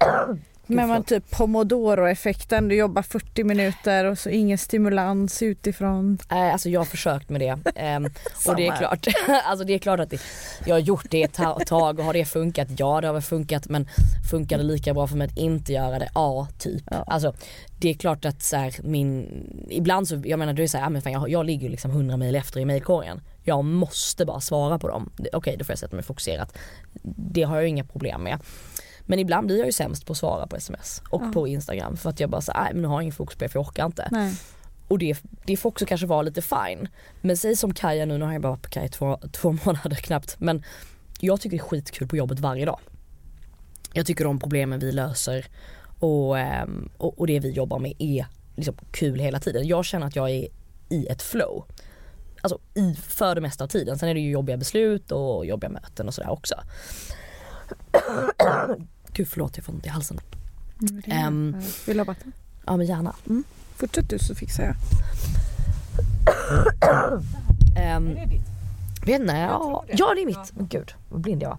[SPEAKER 1] med man typ pomodoro-effekten, du jobbar 40 minuter och så ingen stimulans utifrån.
[SPEAKER 2] Nej alltså jag har försökt med det. Ehm, och det är klart, alltså det är klart att det, jag har gjort det ett ta- tag och har det funkat? Ja det har väl funkat men funkar det lika bra för mig att inte göra det? Ja typ.
[SPEAKER 1] Ja.
[SPEAKER 2] Alltså det är klart att så här, min, ibland så, jag menar du är såhär, ja, men fan, jag, jag ligger liksom 100 mil efter i mailkorgen. Jag måste bara svara på dem. Okej då får jag sätta mig fokuserat. Det har jag inga problem med. Men ibland blir jag ju sämst på att svara på sms och
[SPEAKER 1] Ja.
[SPEAKER 2] på instagram för att jag bara säger nej men nu har jag ingen fokus på det för jag orkar inte.
[SPEAKER 1] Nej.
[SPEAKER 2] Och det, det får också kanske vara lite fine. Men säg som Kaja nu, nu har jag bara varit på Kaja två, två månader knappt. Men jag tycker det är skitkul på jobbet varje dag. Jag tycker de problemen vi löser och, ehm, och, och det vi jobbar med är liksom kul hela tiden. Jag känner att jag är i ett flow. Alltså i, för det mesta av tiden. Sen är det ju jobbiga beslut och jobbiga möten och sådär också. Gud förlåt jag får ont i halsen.
[SPEAKER 1] Mm, det är-
[SPEAKER 2] Ehm.
[SPEAKER 1] Vill du ha vatten?
[SPEAKER 2] Ja men gärna.
[SPEAKER 1] Fortsätt du så fixar jag.
[SPEAKER 2] Um, vet inte, ja, ja det är mitt. Men gud vad blind jag var.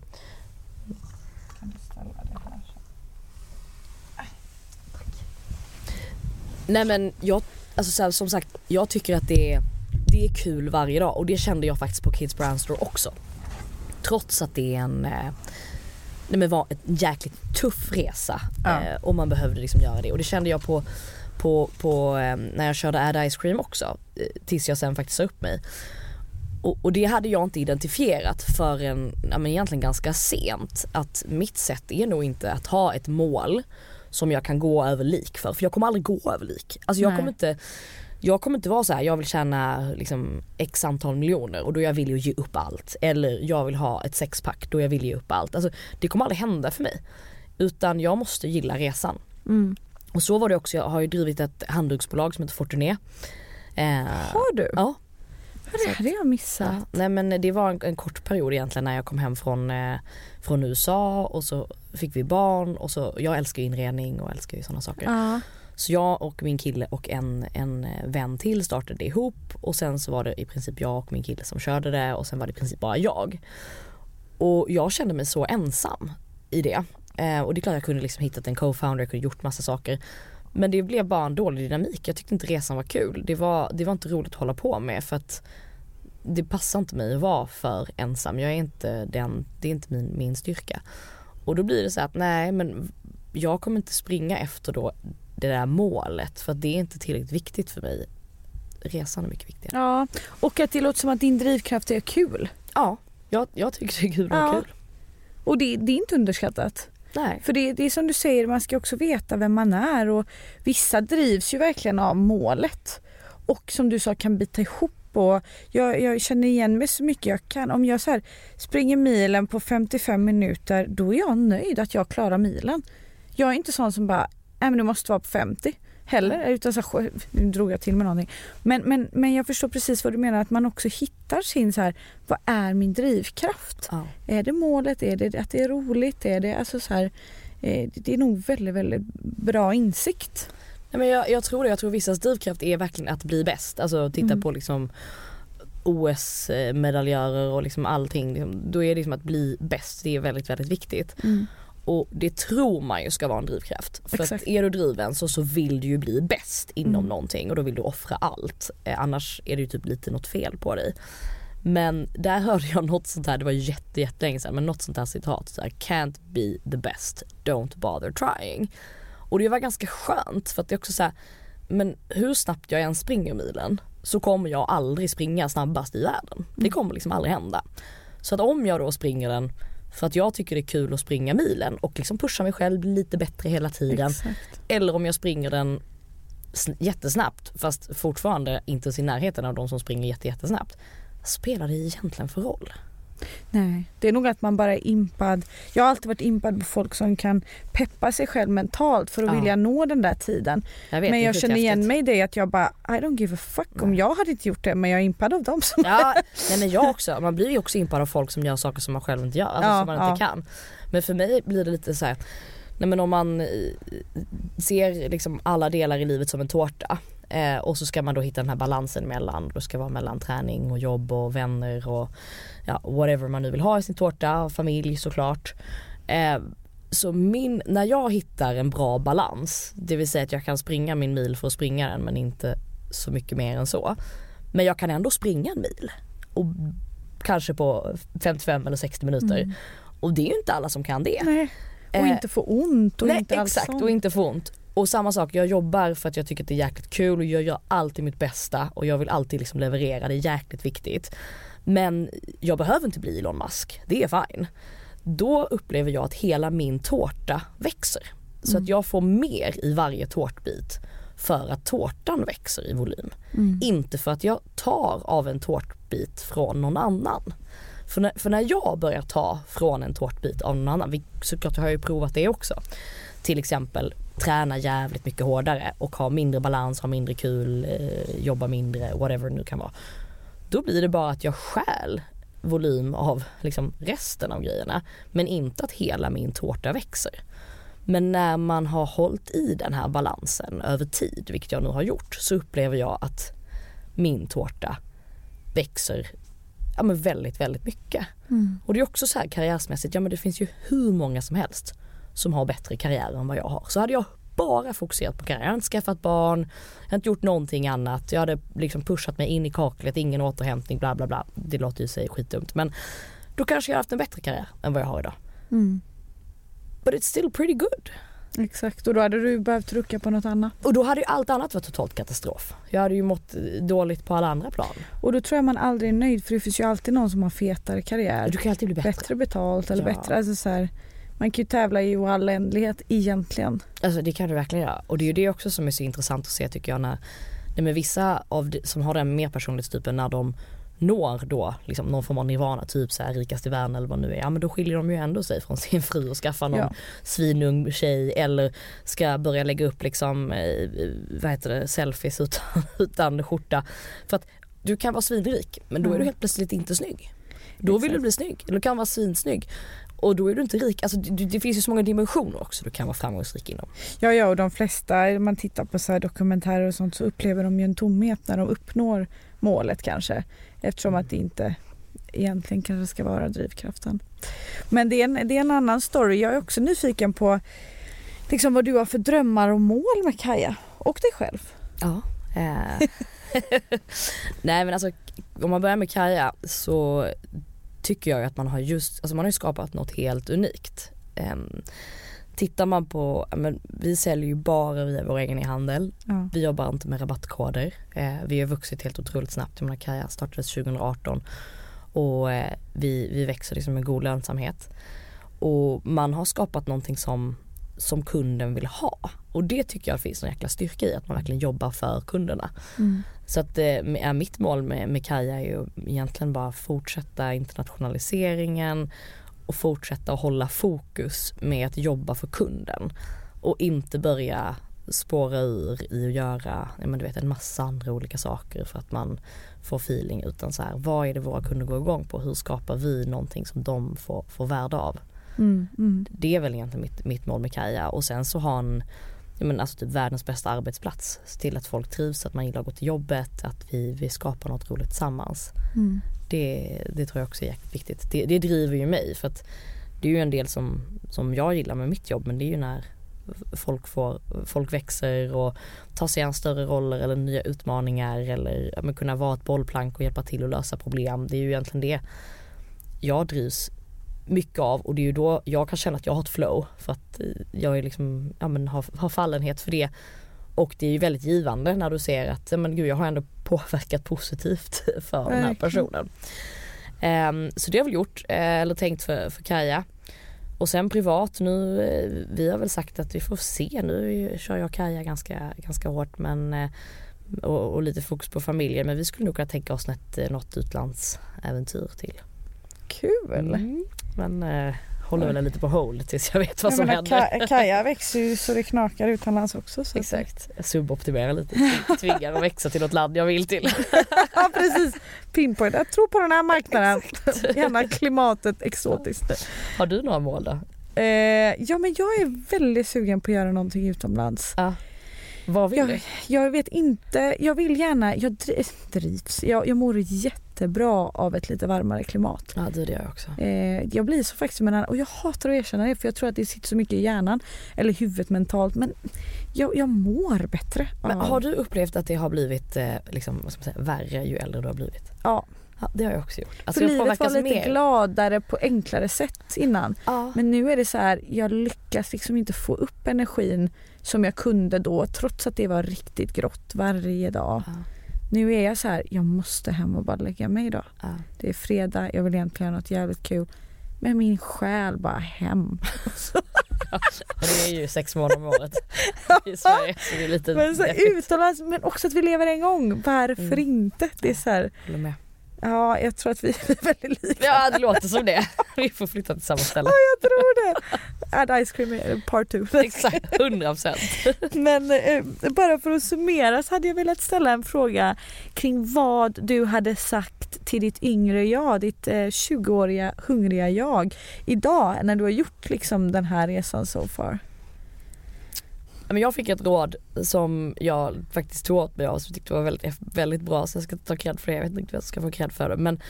[SPEAKER 2] Nej men jag, alltså så här, som sagt, jag tycker att det är, det är kul varje dag och det kände jag faktiskt på Kids Brand Store också. Trots att det är en, eh, nej men var en jäkligt tuff resa
[SPEAKER 1] Ja.
[SPEAKER 2] eh, och man behövde liksom göra det och det kände jag på, på, på eh, när jag körde Add Ice Cream också eh, tills jag sen faktiskt sa upp mig. Och, och det hade jag inte identifierat förrän ja, men egentligen ganska sent att mitt sätt är nog inte att ha ett mål som jag kan gå över lik för. För jag kommer aldrig gå över lik. Alltså jag
[SPEAKER 1] Nej.
[SPEAKER 2] kommer inte jag kommer inte vara så här, jag vill tjäna liksom x antal miljoner och då jag villig att ge upp allt. Eller jag vill ha ett sexpack, då jag att ge upp allt. Alltså, det kommer aldrig hända för mig. Utan jag måste gilla resan.
[SPEAKER 1] Mm.
[SPEAKER 2] Och så var det också, jag har ju drivit ett handduksbolag som heter Fortuné. Eh,
[SPEAKER 1] Har du?
[SPEAKER 2] ja,
[SPEAKER 1] Det hade jag missat.
[SPEAKER 2] Ja, nej men det var en, en kort period egentligen när jag kom hem från, eh, från USA och så fick vi barn och så, jag älskar ju inredning och älskar ju sådana saker.
[SPEAKER 1] Ja.
[SPEAKER 2] Så jag och min kille och en, en eh, vän till startade det ihop och sen så var det i princip jag och min kille som körde det och sen var det i princip bara jag. Och jag kände mig så ensam i det. Eh, och det är klart jag kunde liksom hittat en co-founder, jag kunde gjort massa saker. Men det blev bara en dålig dynamik. Jag tyckte inte resan var kul. Det var, det var inte roligt att hålla på med för att det passar inte mig att vara för ensam. Jag är inte den, det är inte min, min styrka. Och då blir det så att nej men jag kommer inte springa efter då det där målet för att det är inte tillräckligt viktigt för mig. Resan är mycket viktigare.
[SPEAKER 1] ja. Och att det låter som att din drivkraft är kul.
[SPEAKER 2] Ja, jag, jag tycker det är kul att
[SPEAKER 1] Ja.
[SPEAKER 2] kul.
[SPEAKER 1] Och det, det är inte underskattat.
[SPEAKER 2] Nej.
[SPEAKER 1] För det, det är som du säger, man ska också veta vem man är och vissa drivs ju verkligen av målet. Och som du sa kan bita ihop och jag, jag känner igen mig så mycket jag kan. Om jag så här springer milen på 55 minuter då är jag nöjd att jag klarar milen. Jag är inte sån som bara, nej men du måste vara på 50 heller. Utan så här, nu drog jag till med någonting. Men, men, men jag förstår precis vad du menar att man också hittar sin så här, vad är min drivkraft?
[SPEAKER 2] Ja.
[SPEAKER 1] Är det målet? Är det att det är roligt? Är det alltså så här, eh, det är nog väldigt, väldigt bra insikt.
[SPEAKER 2] Nej, men jag, jag tror det, jag tror vissas drivkraft är verkligen att bli bäst. Alltså titta
[SPEAKER 1] Mm.
[SPEAKER 2] på liksom OS-medaljörer och liksom allting. Liksom, då är det liksom att bli bäst, det är väldigt väldigt viktigt. Och det tror man ju ska vara en drivkraft. För
[SPEAKER 1] Exakt.
[SPEAKER 2] att är du driven så, så vill du ju bli bäst inom
[SPEAKER 1] Mm.
[SPEAKER 2] någonting och då vill du offra allt. Eh, annars är det ju typ lite något fel på dig. Men där hörde jag något sånt här, det var jätte, jättelänge sedan, men något sånt här citat. Så här, Can't be the best, don't bother trying. Och det var ganska skönt för att det är också så här, men hur snabbt jag än springer milen så kommer jag aldrig springa snabbast i världen. Det kommer liksom aldrig hända. Så att om jag då springer den för att jag tycker det är kul att springa milen och liksom pusha mig själv lite bättre hela tiden.
[SPEAKER 1] Exakt.
[SPEAKER 2] Eller om jag springer den sn- jättesnabbt fast fortfarande inte ens i närheten av de som springer jätte, jättesnabbt. Vad spelar det egentligen för roll?
[SPEAKER 1] Nej, det är nog att man bara är impad. Jag har alltid varit impad på folk som kan peppa sig själv mentalt för att
[SPEAKER 2] Ja.
[SPEAKER 1] vilja nå den där tiden.
[SPEAKER 2] Jag
[SPEAKER 1] men jag känner igen mig i det att jag bara I don't give a fuck om
[SPEAKER 2] Nej.
[SPEAKER 1] jag hade inte gjort det men jag är impad av dem som
[SPEAKER 2] Ja, nej men jag också. Man blir ju också impad av folk som gör saker som man själv inte gör, alltså
[SPEAKER 1] Ja,
[SPEAKER 2] som man inte
[SPEAKER 1] ja.
[SPEAKER 2] kan. Men för mig blir det lite så här, nej men om man eh, ser liksom alla delar i livet som en tårta eh, och så ska man då hitta den här balansen mellan, det ska vara mellan träning och jobb och vänner och ja, whatever man nu vill ha i sin tårta, familj såklart. Eh, så min, när jag hittar en bra balans, det vill säga att jag kan springa min mil för att springa den men inte så mycket mer än så. Men jag kan ändå springa en mil och kanske på 55 eller 60 minuter.
[SPEAKER 1] Mm.
[SPEAKER 2] Och det är ju inte alla som kan det.
[SPEAKER 1] Nej. Och
[SPEAKER 2] Eh,
[SPEAKER 1] inte få ont och
[SPEAKER 2] Nej
[SPEAKER 1] inte alls
[SPEAKER 2] exakt
[SPEAKER 1] sånt.
[SPEAKER 2] och inte få ont. Och samma sak, jag jobbar för att jag tycker att det är jäkligt kul och jag gör alltid mitt bästa och jag vill alltid liksom leverera, det är jäkligt viktigt. Men jag behöver inte bli Elon Musk, det är fine. Då upplever jag att hela min tårta växer. Så
[SPEAKER 1] Mm.
[SPEAKER 2] att jag får mer i varje tårtbit för att tårtan växer i volym.
[SPEAKER 1] Mm.
[SPEAKER 2] Inte för att jag tar av en tårtbit från någon annan. För när, för när jag börjar ta från en tårtbit av någon annan, vi- såklart jag har ju provat det också. Till exempel träna jävligt mycket hårdare och ha mindre balans, ha mindre kul, eh, jobba mindre, whatever det nu kan vara. Då blir det bara att jag stjäl volym av liksom resten av grejerna men inte att hela min tårta växer. Men när man har hållit i den här balansen över tid, vilket jag nu har gjort, så upplever jag att min tårta växer ja, men väldigt, väldigt mycket.
[SPEAKER 1] Mm.
[SPEAKER 2] Och det är också så här karriärsmässigt, ja men det finns ju hur många som helst som har bättre karriär än vad jag har. Så hade jag bara fokuserat på karriär. Jag har inte skaffat barn, jag har inte gjort någonting annat. Jag hade liksom pushat mig in i kaklet, ingen återhämtning, bla bla bla. Det låter ju sig skitdumt men då kanske jag haft en bättre karriär än vad jag har idag.
[SPEAKER 1] Mm.
[SPEAKER 2] But it's still pretty good.
[SPEAKER 1] Exakt och då hade du behövt rucka på något annat.
[SPEAKER 2] Och då hade ju allt annat varit totalt katastrof. Jag hade ju mått dåligt på alla andra plan.
[SPEAKER 1] Och då tror jag man aldrig är nöjd för det finns ju alltid någon som har fetare karriär.
[SPEAKER 2] Du kan alltid bli bättre.
[SPEAKER 1] bättre betalt eller
[SPEAKER 2] Ja.
[SPEAKER 1] bättre, alltså så här, man kan ju tävla i oändlighet egentligen.
[SPEAKER 2] Alltså det kan du verkligen göra. Och det är ju det också som är så intressant att se tycker jag när, nej men vissa av de, som har den mer personlighetstypen när de når då liksom någon form av nirvana, typ så här rikast i världen eller vad nu är, ja men då skiljer de ju ändå sig från sin fru och skaffar någon
[SPEAKER 1] Ja.
[SPEAKER 2] svinung tjej eller ska börja lägga upp liksom, eh, vad heter det, selfies utan, utan skjorta. För att du kan vara svinrik men då är du
[SPEAKER 1] Mm.
[SPEAKER 2] helt plötsligt inte snygg. Då vill du bli snygg, eller du kan vara svinsnygg. Och då är du inte rik, alltså det, det finns ju så många dimensioner också du kan vara framgångsrik inom.
[SPEAKER 1] Ja, ja och de flesta, om man tittar på så här dokumentärer och sånt så upplever de ju en tomhet när de uppnår målet kanske. Eftersom att det inte egentligen kanske ska vara drivkraften. Men det är en, det är en annan story. Jag är också nyfiken på liksom vad du har för drömmar och mål med Kaja och dig själv.
[SPEAKER 2] Ja. Eh. Nej men alltså om man börjar med Kaja så tycker jag att man har just, alltså man har skapat något helt unikt. Um, tittar man på, men vi säljer ju bara via vår egen e-handel.
[SPEAKER 1] Ja.
[SPEAKER 2] Vi jobbar inte med rabattkoder. Eh, vi har vuxit helt otroligt snabbt. Jag menar Kaja startades 2018 och eh, vi, vi växer liksom med god lönsamhet. Och man har skapat någonting som, som kunden vill ha. Och det tycker jag finns en jäkla styrka i, att man verkligen jobbar för kunderna.
[SPEAKER 1] Mm.
[SPEAKER 2] Så att eh, mitt mål med, med Kaja är ju egentligen bara fortsätta internationaliseringen och fortsätta att hålla fokus med att jobba för kunden. Och inte börja spåra ur i att göra ja, men du vet, en massa andra olika saker för att man får feeling utan så här, vad är det våra kunder går igång på? Hur skapar vi någonting som de får, får värde av?
[SPEAKER 1] Mm. Mm.
[SPEAKER 2] Det är väl egentligen mitt, mitt mål med Kaja och sen så ha en ja, men alltså typ världens bästa arbetsplats. Se till att folk trivs, att man gillar att gå till jobbet, att vi, vi skapar något roligt tillsammans.
[SPEAKER 1] Mm.
[SPEAKER 2] Det, det tror jag också är jäkligt viktigt. Det, det driver ju mig för att det är ju en del som, som jag gillar med mitt jobb men det är ju när folk, får, folk växer och tar sig an större roller eller nya utmaningar eller men kunna vara ett bollplank och hjälpa till att lösa problem. Det är ju egentligen det jag drivs mycket av och det är ju då jag kan känna att jag har ett flow för att eh, jag är liksom, ja, men har, har fallenhet för det. Och det är ju väldigt givande när du ser att, men gud jag har ändå påverkat positivt för den här personen. Ehm, så det har jag väl gjort, eh, eller tänkt för, för Kaja. Och sen privat nu, eh, vi har väl sagt att vi får se, nu kör jag Kaja ganska, ganska hårt men och, och lite fokus på familjen men vi skulle nog kunna tänka oss eh, något utlandsäventyr till.
[SPEAKER 1] Kul!
[SPEAKER 2] Mm. Men eh, håller väl lite på hold tills jag vet vad
[SPEAKER 1] Jag
[SPEAKER 2] som
[SPEAKER 1] menar,
[SPEAKER 2] händer.
[SPEAKER 1] Ka- Kaja växer ju så det knakar utomlands också. Så
[SPEAKER 2] Exakt, jag suboptimerar lite, tvingar att växa till något land jag vill till.
[SPEAKER 1] ja precis, pinpoint. Jag tror på den här marknaden. Gärna klimatet exotiskt.
[SPEAKER 2] Har du några mål då?
[SPEAKER 1] Eh, ja men jag är väldigt sugen på att göra någonting utomlands.
[SPEAKER 2] Ja. Vad vill
[SPEAKER 1] Jag,
[SPEAKER 2] du?
[SPEAKER 1] jag vet inte, jag vill gärna, jag dri- drivs, jag, jag mår jättebra av ett lite varmare klimat.
[SPEAKER 2] Ja det gör jag också.
[SPEAKER 1] Eh, jag blir så faktiskt med den och jag hatar att erkänna det för jag tror att det sitter så mycket i hjärnan eller huvudet mentalt men jag, jag mår bättre.
[SPEAKER 2] Men har du upplevt att det har blivit eh, liksom, vad ska man säga, värre ju äldre du har blivit?
[SPEAKER 1] Ja,
[SPEAKER 2] Ja det har jag också gjort. Alltså
[SPEAKER 1] för livet var lite
[SPEAKER 2] mer.
[SPEAKER 1] gladare på enklare sätt innan.
[SPEAKER 2] Ja.
[SPEAKER 1] Men nu är det så här, jag lyckas liksom inte få upp energin som jag kunde då trots att det var riktigt grått varje dag.
[SPEAKER 2] Ja.
[SPEAKER 1] Nu är jag så här, jag måste hem och bara lägga mig idag.
[SPEAKER 2] Ja.
[SPEAKER 1] Det är fredag, jag vill egentligen göra något jävligt kul. Men min själ bara hem.
[SPEAKER 2] Och det är ju sex månader om året i Sverige så det är lite
[SPEAKER 1] Men så utomlands, men också att vi lever en gång. Varför
[SPEAKER 2] Mm.
[SPEAKER 1] inte? Det är så här. Ja jag tror att vi är väldigt lika.
[SPEAKER 2] Ja det låter som det. Vi får flytta till samma ställe.
[SPEAKER 1] Jag tror det. Add ice cream part two.
[SPEAKER 2] Exakt, 100 procent.
[SPEAKER 1] Men eh, bara för att summera så hade jag velat ställa en fråga kring vad du hade sagt till ditt yngre jag, ditt eh, 20-åriga hungriga jag idag när du har gjort liksom den här resan so far.
[SPEAKER 2] Men jag fick ett råd som jag faktiskt tog åt mig av som jag tyckte var väldigt, väldigt bra så jag ska ta cred för det. Jag vet inte vad jag ska få cred för det men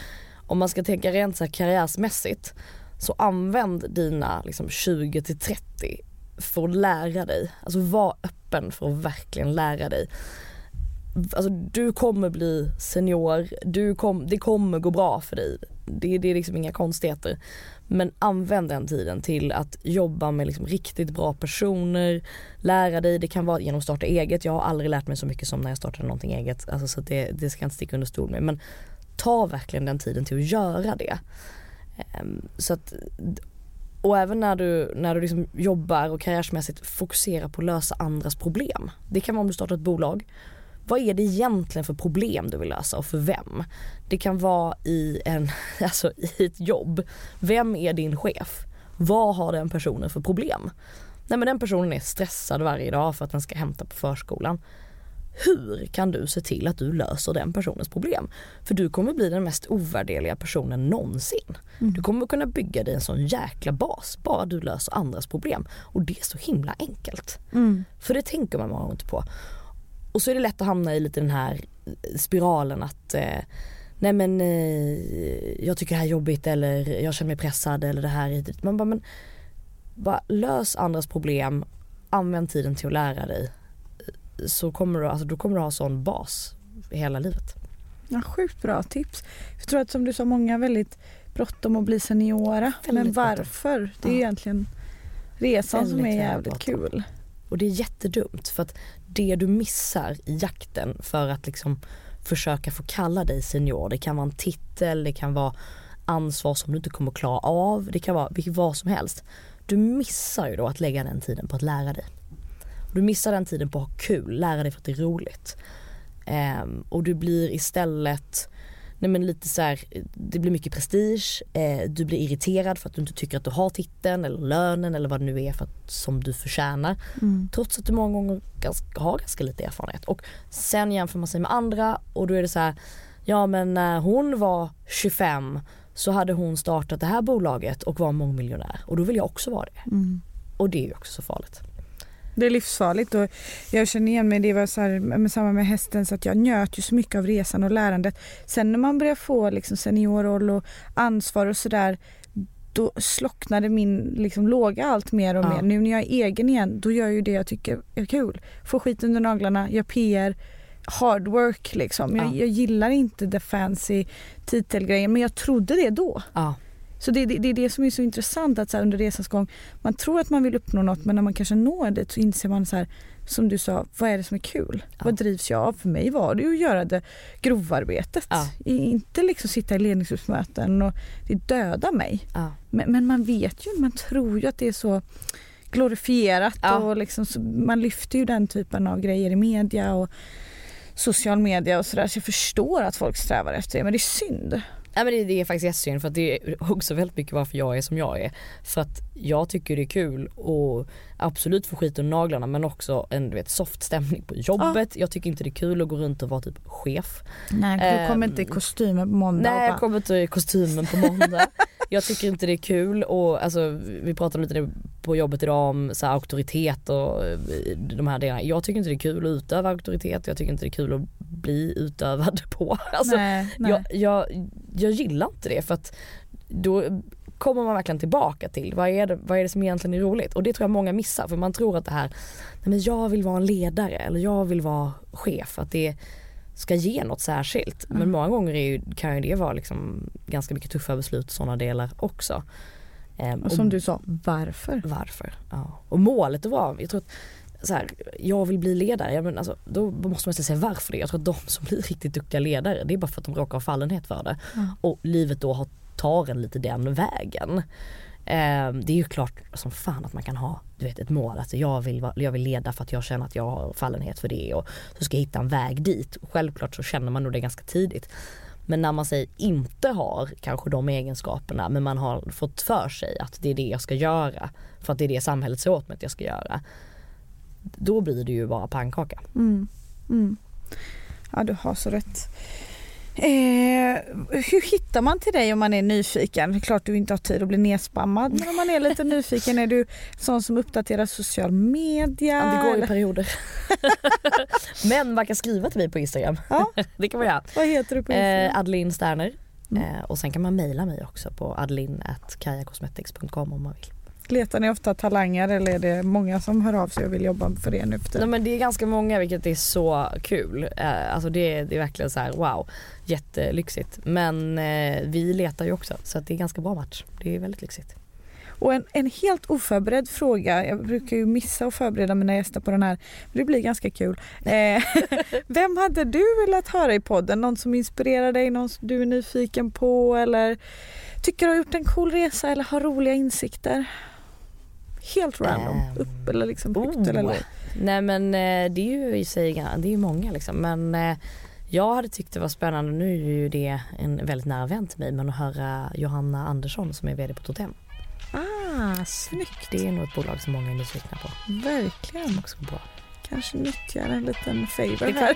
[SPEAKER 2] om man ska tänka rent så här karriärsmässigt så använd dina liksom 20 till 30 för att lära dig. Alltså var öppen för att verkligen lära dig. Alltså du kommer bli senior, du kom, det kommer gå bra för dig. Det, det är liksom inga konstigheter. Men använd den tiden till att jobba med liksom riktigt bra personer, lära dig, det kan vara genom att starta eget. Jag har aldrig lärt mig så mycket som när jag startade någonting eget. Alltså, så det, det ska jag inte sticka under stol med. Men ta verkligen den tiden till att göra det. Ehm, så att, och även när du, när du liksom jobbar och karriärsmässigt fokusera på att lösa andras problem. Det kan vara om du startar ett bolag. Vad är det egentligen för problem du vill lösa och för vem? Det kan vara i, en, alltså i ett jobb. Vem är din chef? Vad har den personen för problem? Nej men den personen är stressad varje dag för att den ska hämta på förskolan. Hur kan du se till att du löser den personens problem? För du kommer bli den mest ovärdeliga personen någonsin. Mm. Du kommer kunna bygga dig en sån jäkla bas bara du löser andras problem. Och det är så himla enkelt. Mm. För det tänker man många gånger inte på. Och så är det lätt att hamna i lite den här spiralen att eh, nej men eh, jag tycker det här är jobbigt eller jag känner mig pressad eller det här är Man bara men bara lös andras problem, använd tiden till att lära dig så kommer du, alltså, då kommer du ha sån bas hela livet.
[SPEAKER 1] Ja, sjukt bra tips. Jag tror att som du sa, många har väldigt bråttom att bli seniora. Väldigt men varför? Bråttom. Det är ja. egentligen resan väldigt som är jävligt kul.
[SPEAKER 2] Och det är jättedumt för att det du missar i jakten för att liksom försöka få kalla dig senior, det kan vara en titel, det kan vara ansvar som du inte kommer klara av, det kan vara vad som helst. Du missar ju då att lägga den tiden på att lära dig. Du missar den tiden på att ha kul, lära dig för att det är roligt. Um, och du blir istället nej men lite så här, det blir mycket prestige, eh, du blir irriterad för att du inte tycker att du har titeln eller lönen eller vad det nu är för att, som du förtjänar. Mm. Trots att du många gånger ganska, har ganska lite erfarenhet. Och sen jämför man sig med andra och då är det så här, ja men när hon var 25 så hade hon startat det här bolaget och var mångmiljonär och då vill jag också vara det. Mm. Och det är ju också så farligt.
[SPEAKER 1] Det är livsfarligt och jag känner igen mig, det var så här, med samma med hästen så att jag njöt ju så mycket av resan och lärandet. Sen när man börjar få liksom seniorroll och ansvar och sådär då slocknade min liksom, låga allt mer och ja. mer. Nu när jag är egen igen då gör jag ju det jag tycker är kul. Får skit under naglarna, gör PR, hard work liksom. Jag, ja. jag gillar inte the fancy titelgrejen men jag trodde det då. Ja. Så det, det, det, är det som är så intressant att så här, under resans gång, man tror att man vill uppnå något men när man kanske når det så inser man så här, som du sa, vad är det som är kul? Ja. Vad drivs jag av? För mig var det ju att göra det grovarbetet. Ja. Inte liksom sitta i ledningsgruppsmöten och det dödar mig. Ja. Men, men, man vet ju, man tror ju att det är så glorifierat och liksom, man lyfter ju den typen av grejer i media och social media och sådär så jag förstår att folk strävar efter det men det är synd.
[SPEAKER 2] Nej men det, det är faktiskt jättesynd för att det är också väldigt mycket varför jag är som jag är. För att jag tycker det är kul och absolut få skit under naglarna men också en du vet, soft stämning på jobbet. Ah. Jag tycker inte det är kul att gå runt och vara typ chef.
[SPEAKER 1] Nej du kommer um, inte i kostymen på måndag.
[SPEAKER 2] Nej jag kommer inte i kostymen på måndag. jag tycker inte det är kul och alltså vi pratade lite på jobbet idag om så här, auktoritet och eh, de här delarna. Jag tycker inte det är kul att utöva auktoritet, jag tycker inte det är kul att bli utövad på. Alltså, nej, nej. Jag, jag, jag gillar inte det för att då kommer man verkligen tillbaka till vad är, det, vad är det som egentligen är roligt och det tror jag många missar för man tror att det här, nej men jag vill vara en ledare eller jag vill vara chef, att det ska ge något särskilt. Mm. Men många gånger är ju, kan ju det vara liksom ganska mycket tuffa beslut och sådana delar också.
[SPEAKER 1] Um, och som och, du sa, varför?
[SPEAKER 2] Varför, ja. Och målet vara, jag tror att så här, jag vill bli ledare, ja, men alltså, då måste man säga varför det. Jag tror att de som blir riktigt duktiga ledare det är bara för att de råkar ha fallenhet för det. Mm. Och livet då har, tar en lite den vägen. Eh, det är ju klart som fan att man kan ha du vet, ett mål, alltså jag vill, jag vill leda för att jag känner att jag har fallenhet för det och så ska jag hitta en väg dit. Självklart så känner man nog det ganska tidigt. Men när man säger inte har kanske de egenskaperna men man har fått för sig att det är det jag ska göra för att det är det samhället säger åt mig att jag ska göra då blir det ju bara pannkaka. Mm. Mm.
[SPEAKER 1] Ja du har så rätt. Eh, hur hittar man till dig om man är nyfiken? Det är klart du inte har tid att bli nedspammad men om man är lite nyfiken är du sån som uppdaterar social media?
[SPEAKER 2] Ja, det går i perioder. men man kan skriva till mig på Instagram. Ja. det kan man göra.
[SPEAKER 1] Vad heter du på Instagram?
[SPEAKER 2] Eh, Adeline Sterner. Mm. Eh, och sen kan man mejla mig också på adeline.kajakosmetics.com om man vill.
[SPEAKER 1] Letar ni ofta talanger eller är det många som hör av sig och vill jobba för det nu för
[SPEAKER 2] Nej, men det är ganska många vilket är så kul. Eh, alltså det, det är verkligen så här: wow, jättelyxigt. Men eh, vi letar ju också så det är ganska bra match. Det är väldigt lyxigt.
[SPEAKER 1] Och en, en helt oförberedd fråga, jag brukar ju missa att förbereda mina gäster på den här, men det blir ganska kul. Eh, vem hade du velat höra i podden? Någon som inspirerar dig, någon som du är nyfiken på eller tycker du har gjort en cool resa eller har roliga insikter? Helt random,
[SPEAKER 2] Ehm,
[SPEAKER 1] upp eller liksom högt
[SPEAKER 2] oh.
[SPEAKER 1] eller lågt.
[SPEAKER 2] Nej men eh, det är ju i sig, det är ju många liksom men eh, jag hade tyckt det var spännande, nu är ju det en väldigt nära vän till mig men att höra Johanna Andersson som är VD på Totem.
[SPEAKER 1] Ah, snyggt.
[SPEAKER 2] Det är nog ett bolag som många är nyfikna på.
[SPEAKER 1] Verkligen.
[SPEAKER 2] Också går bra.
[SPEAKER 1] Kanske nyttjar en liten favor här.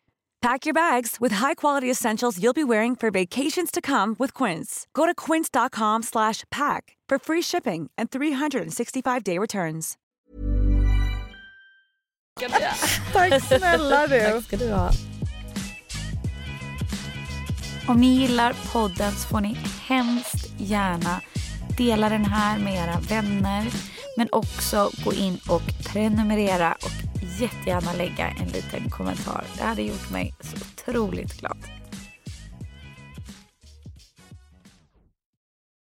[SPEAKER 3] Pack your bags with high-quality essentials you'll be wearing for vacations to come with Quince. Go to quince.com slash pack for free shipping and 365-day returns.
[SPEAKER 1] Tack snälla du.
[SPEAKER 2] Tack ska du ha.
[SPEAKER 4] Om ni gillar podden så får ni hemskt gärna dela den här med era vänner. Men också gå in och prenumerera och jättegärna lägga en liten kommentar. Det hade gjort mig så otroligt glad.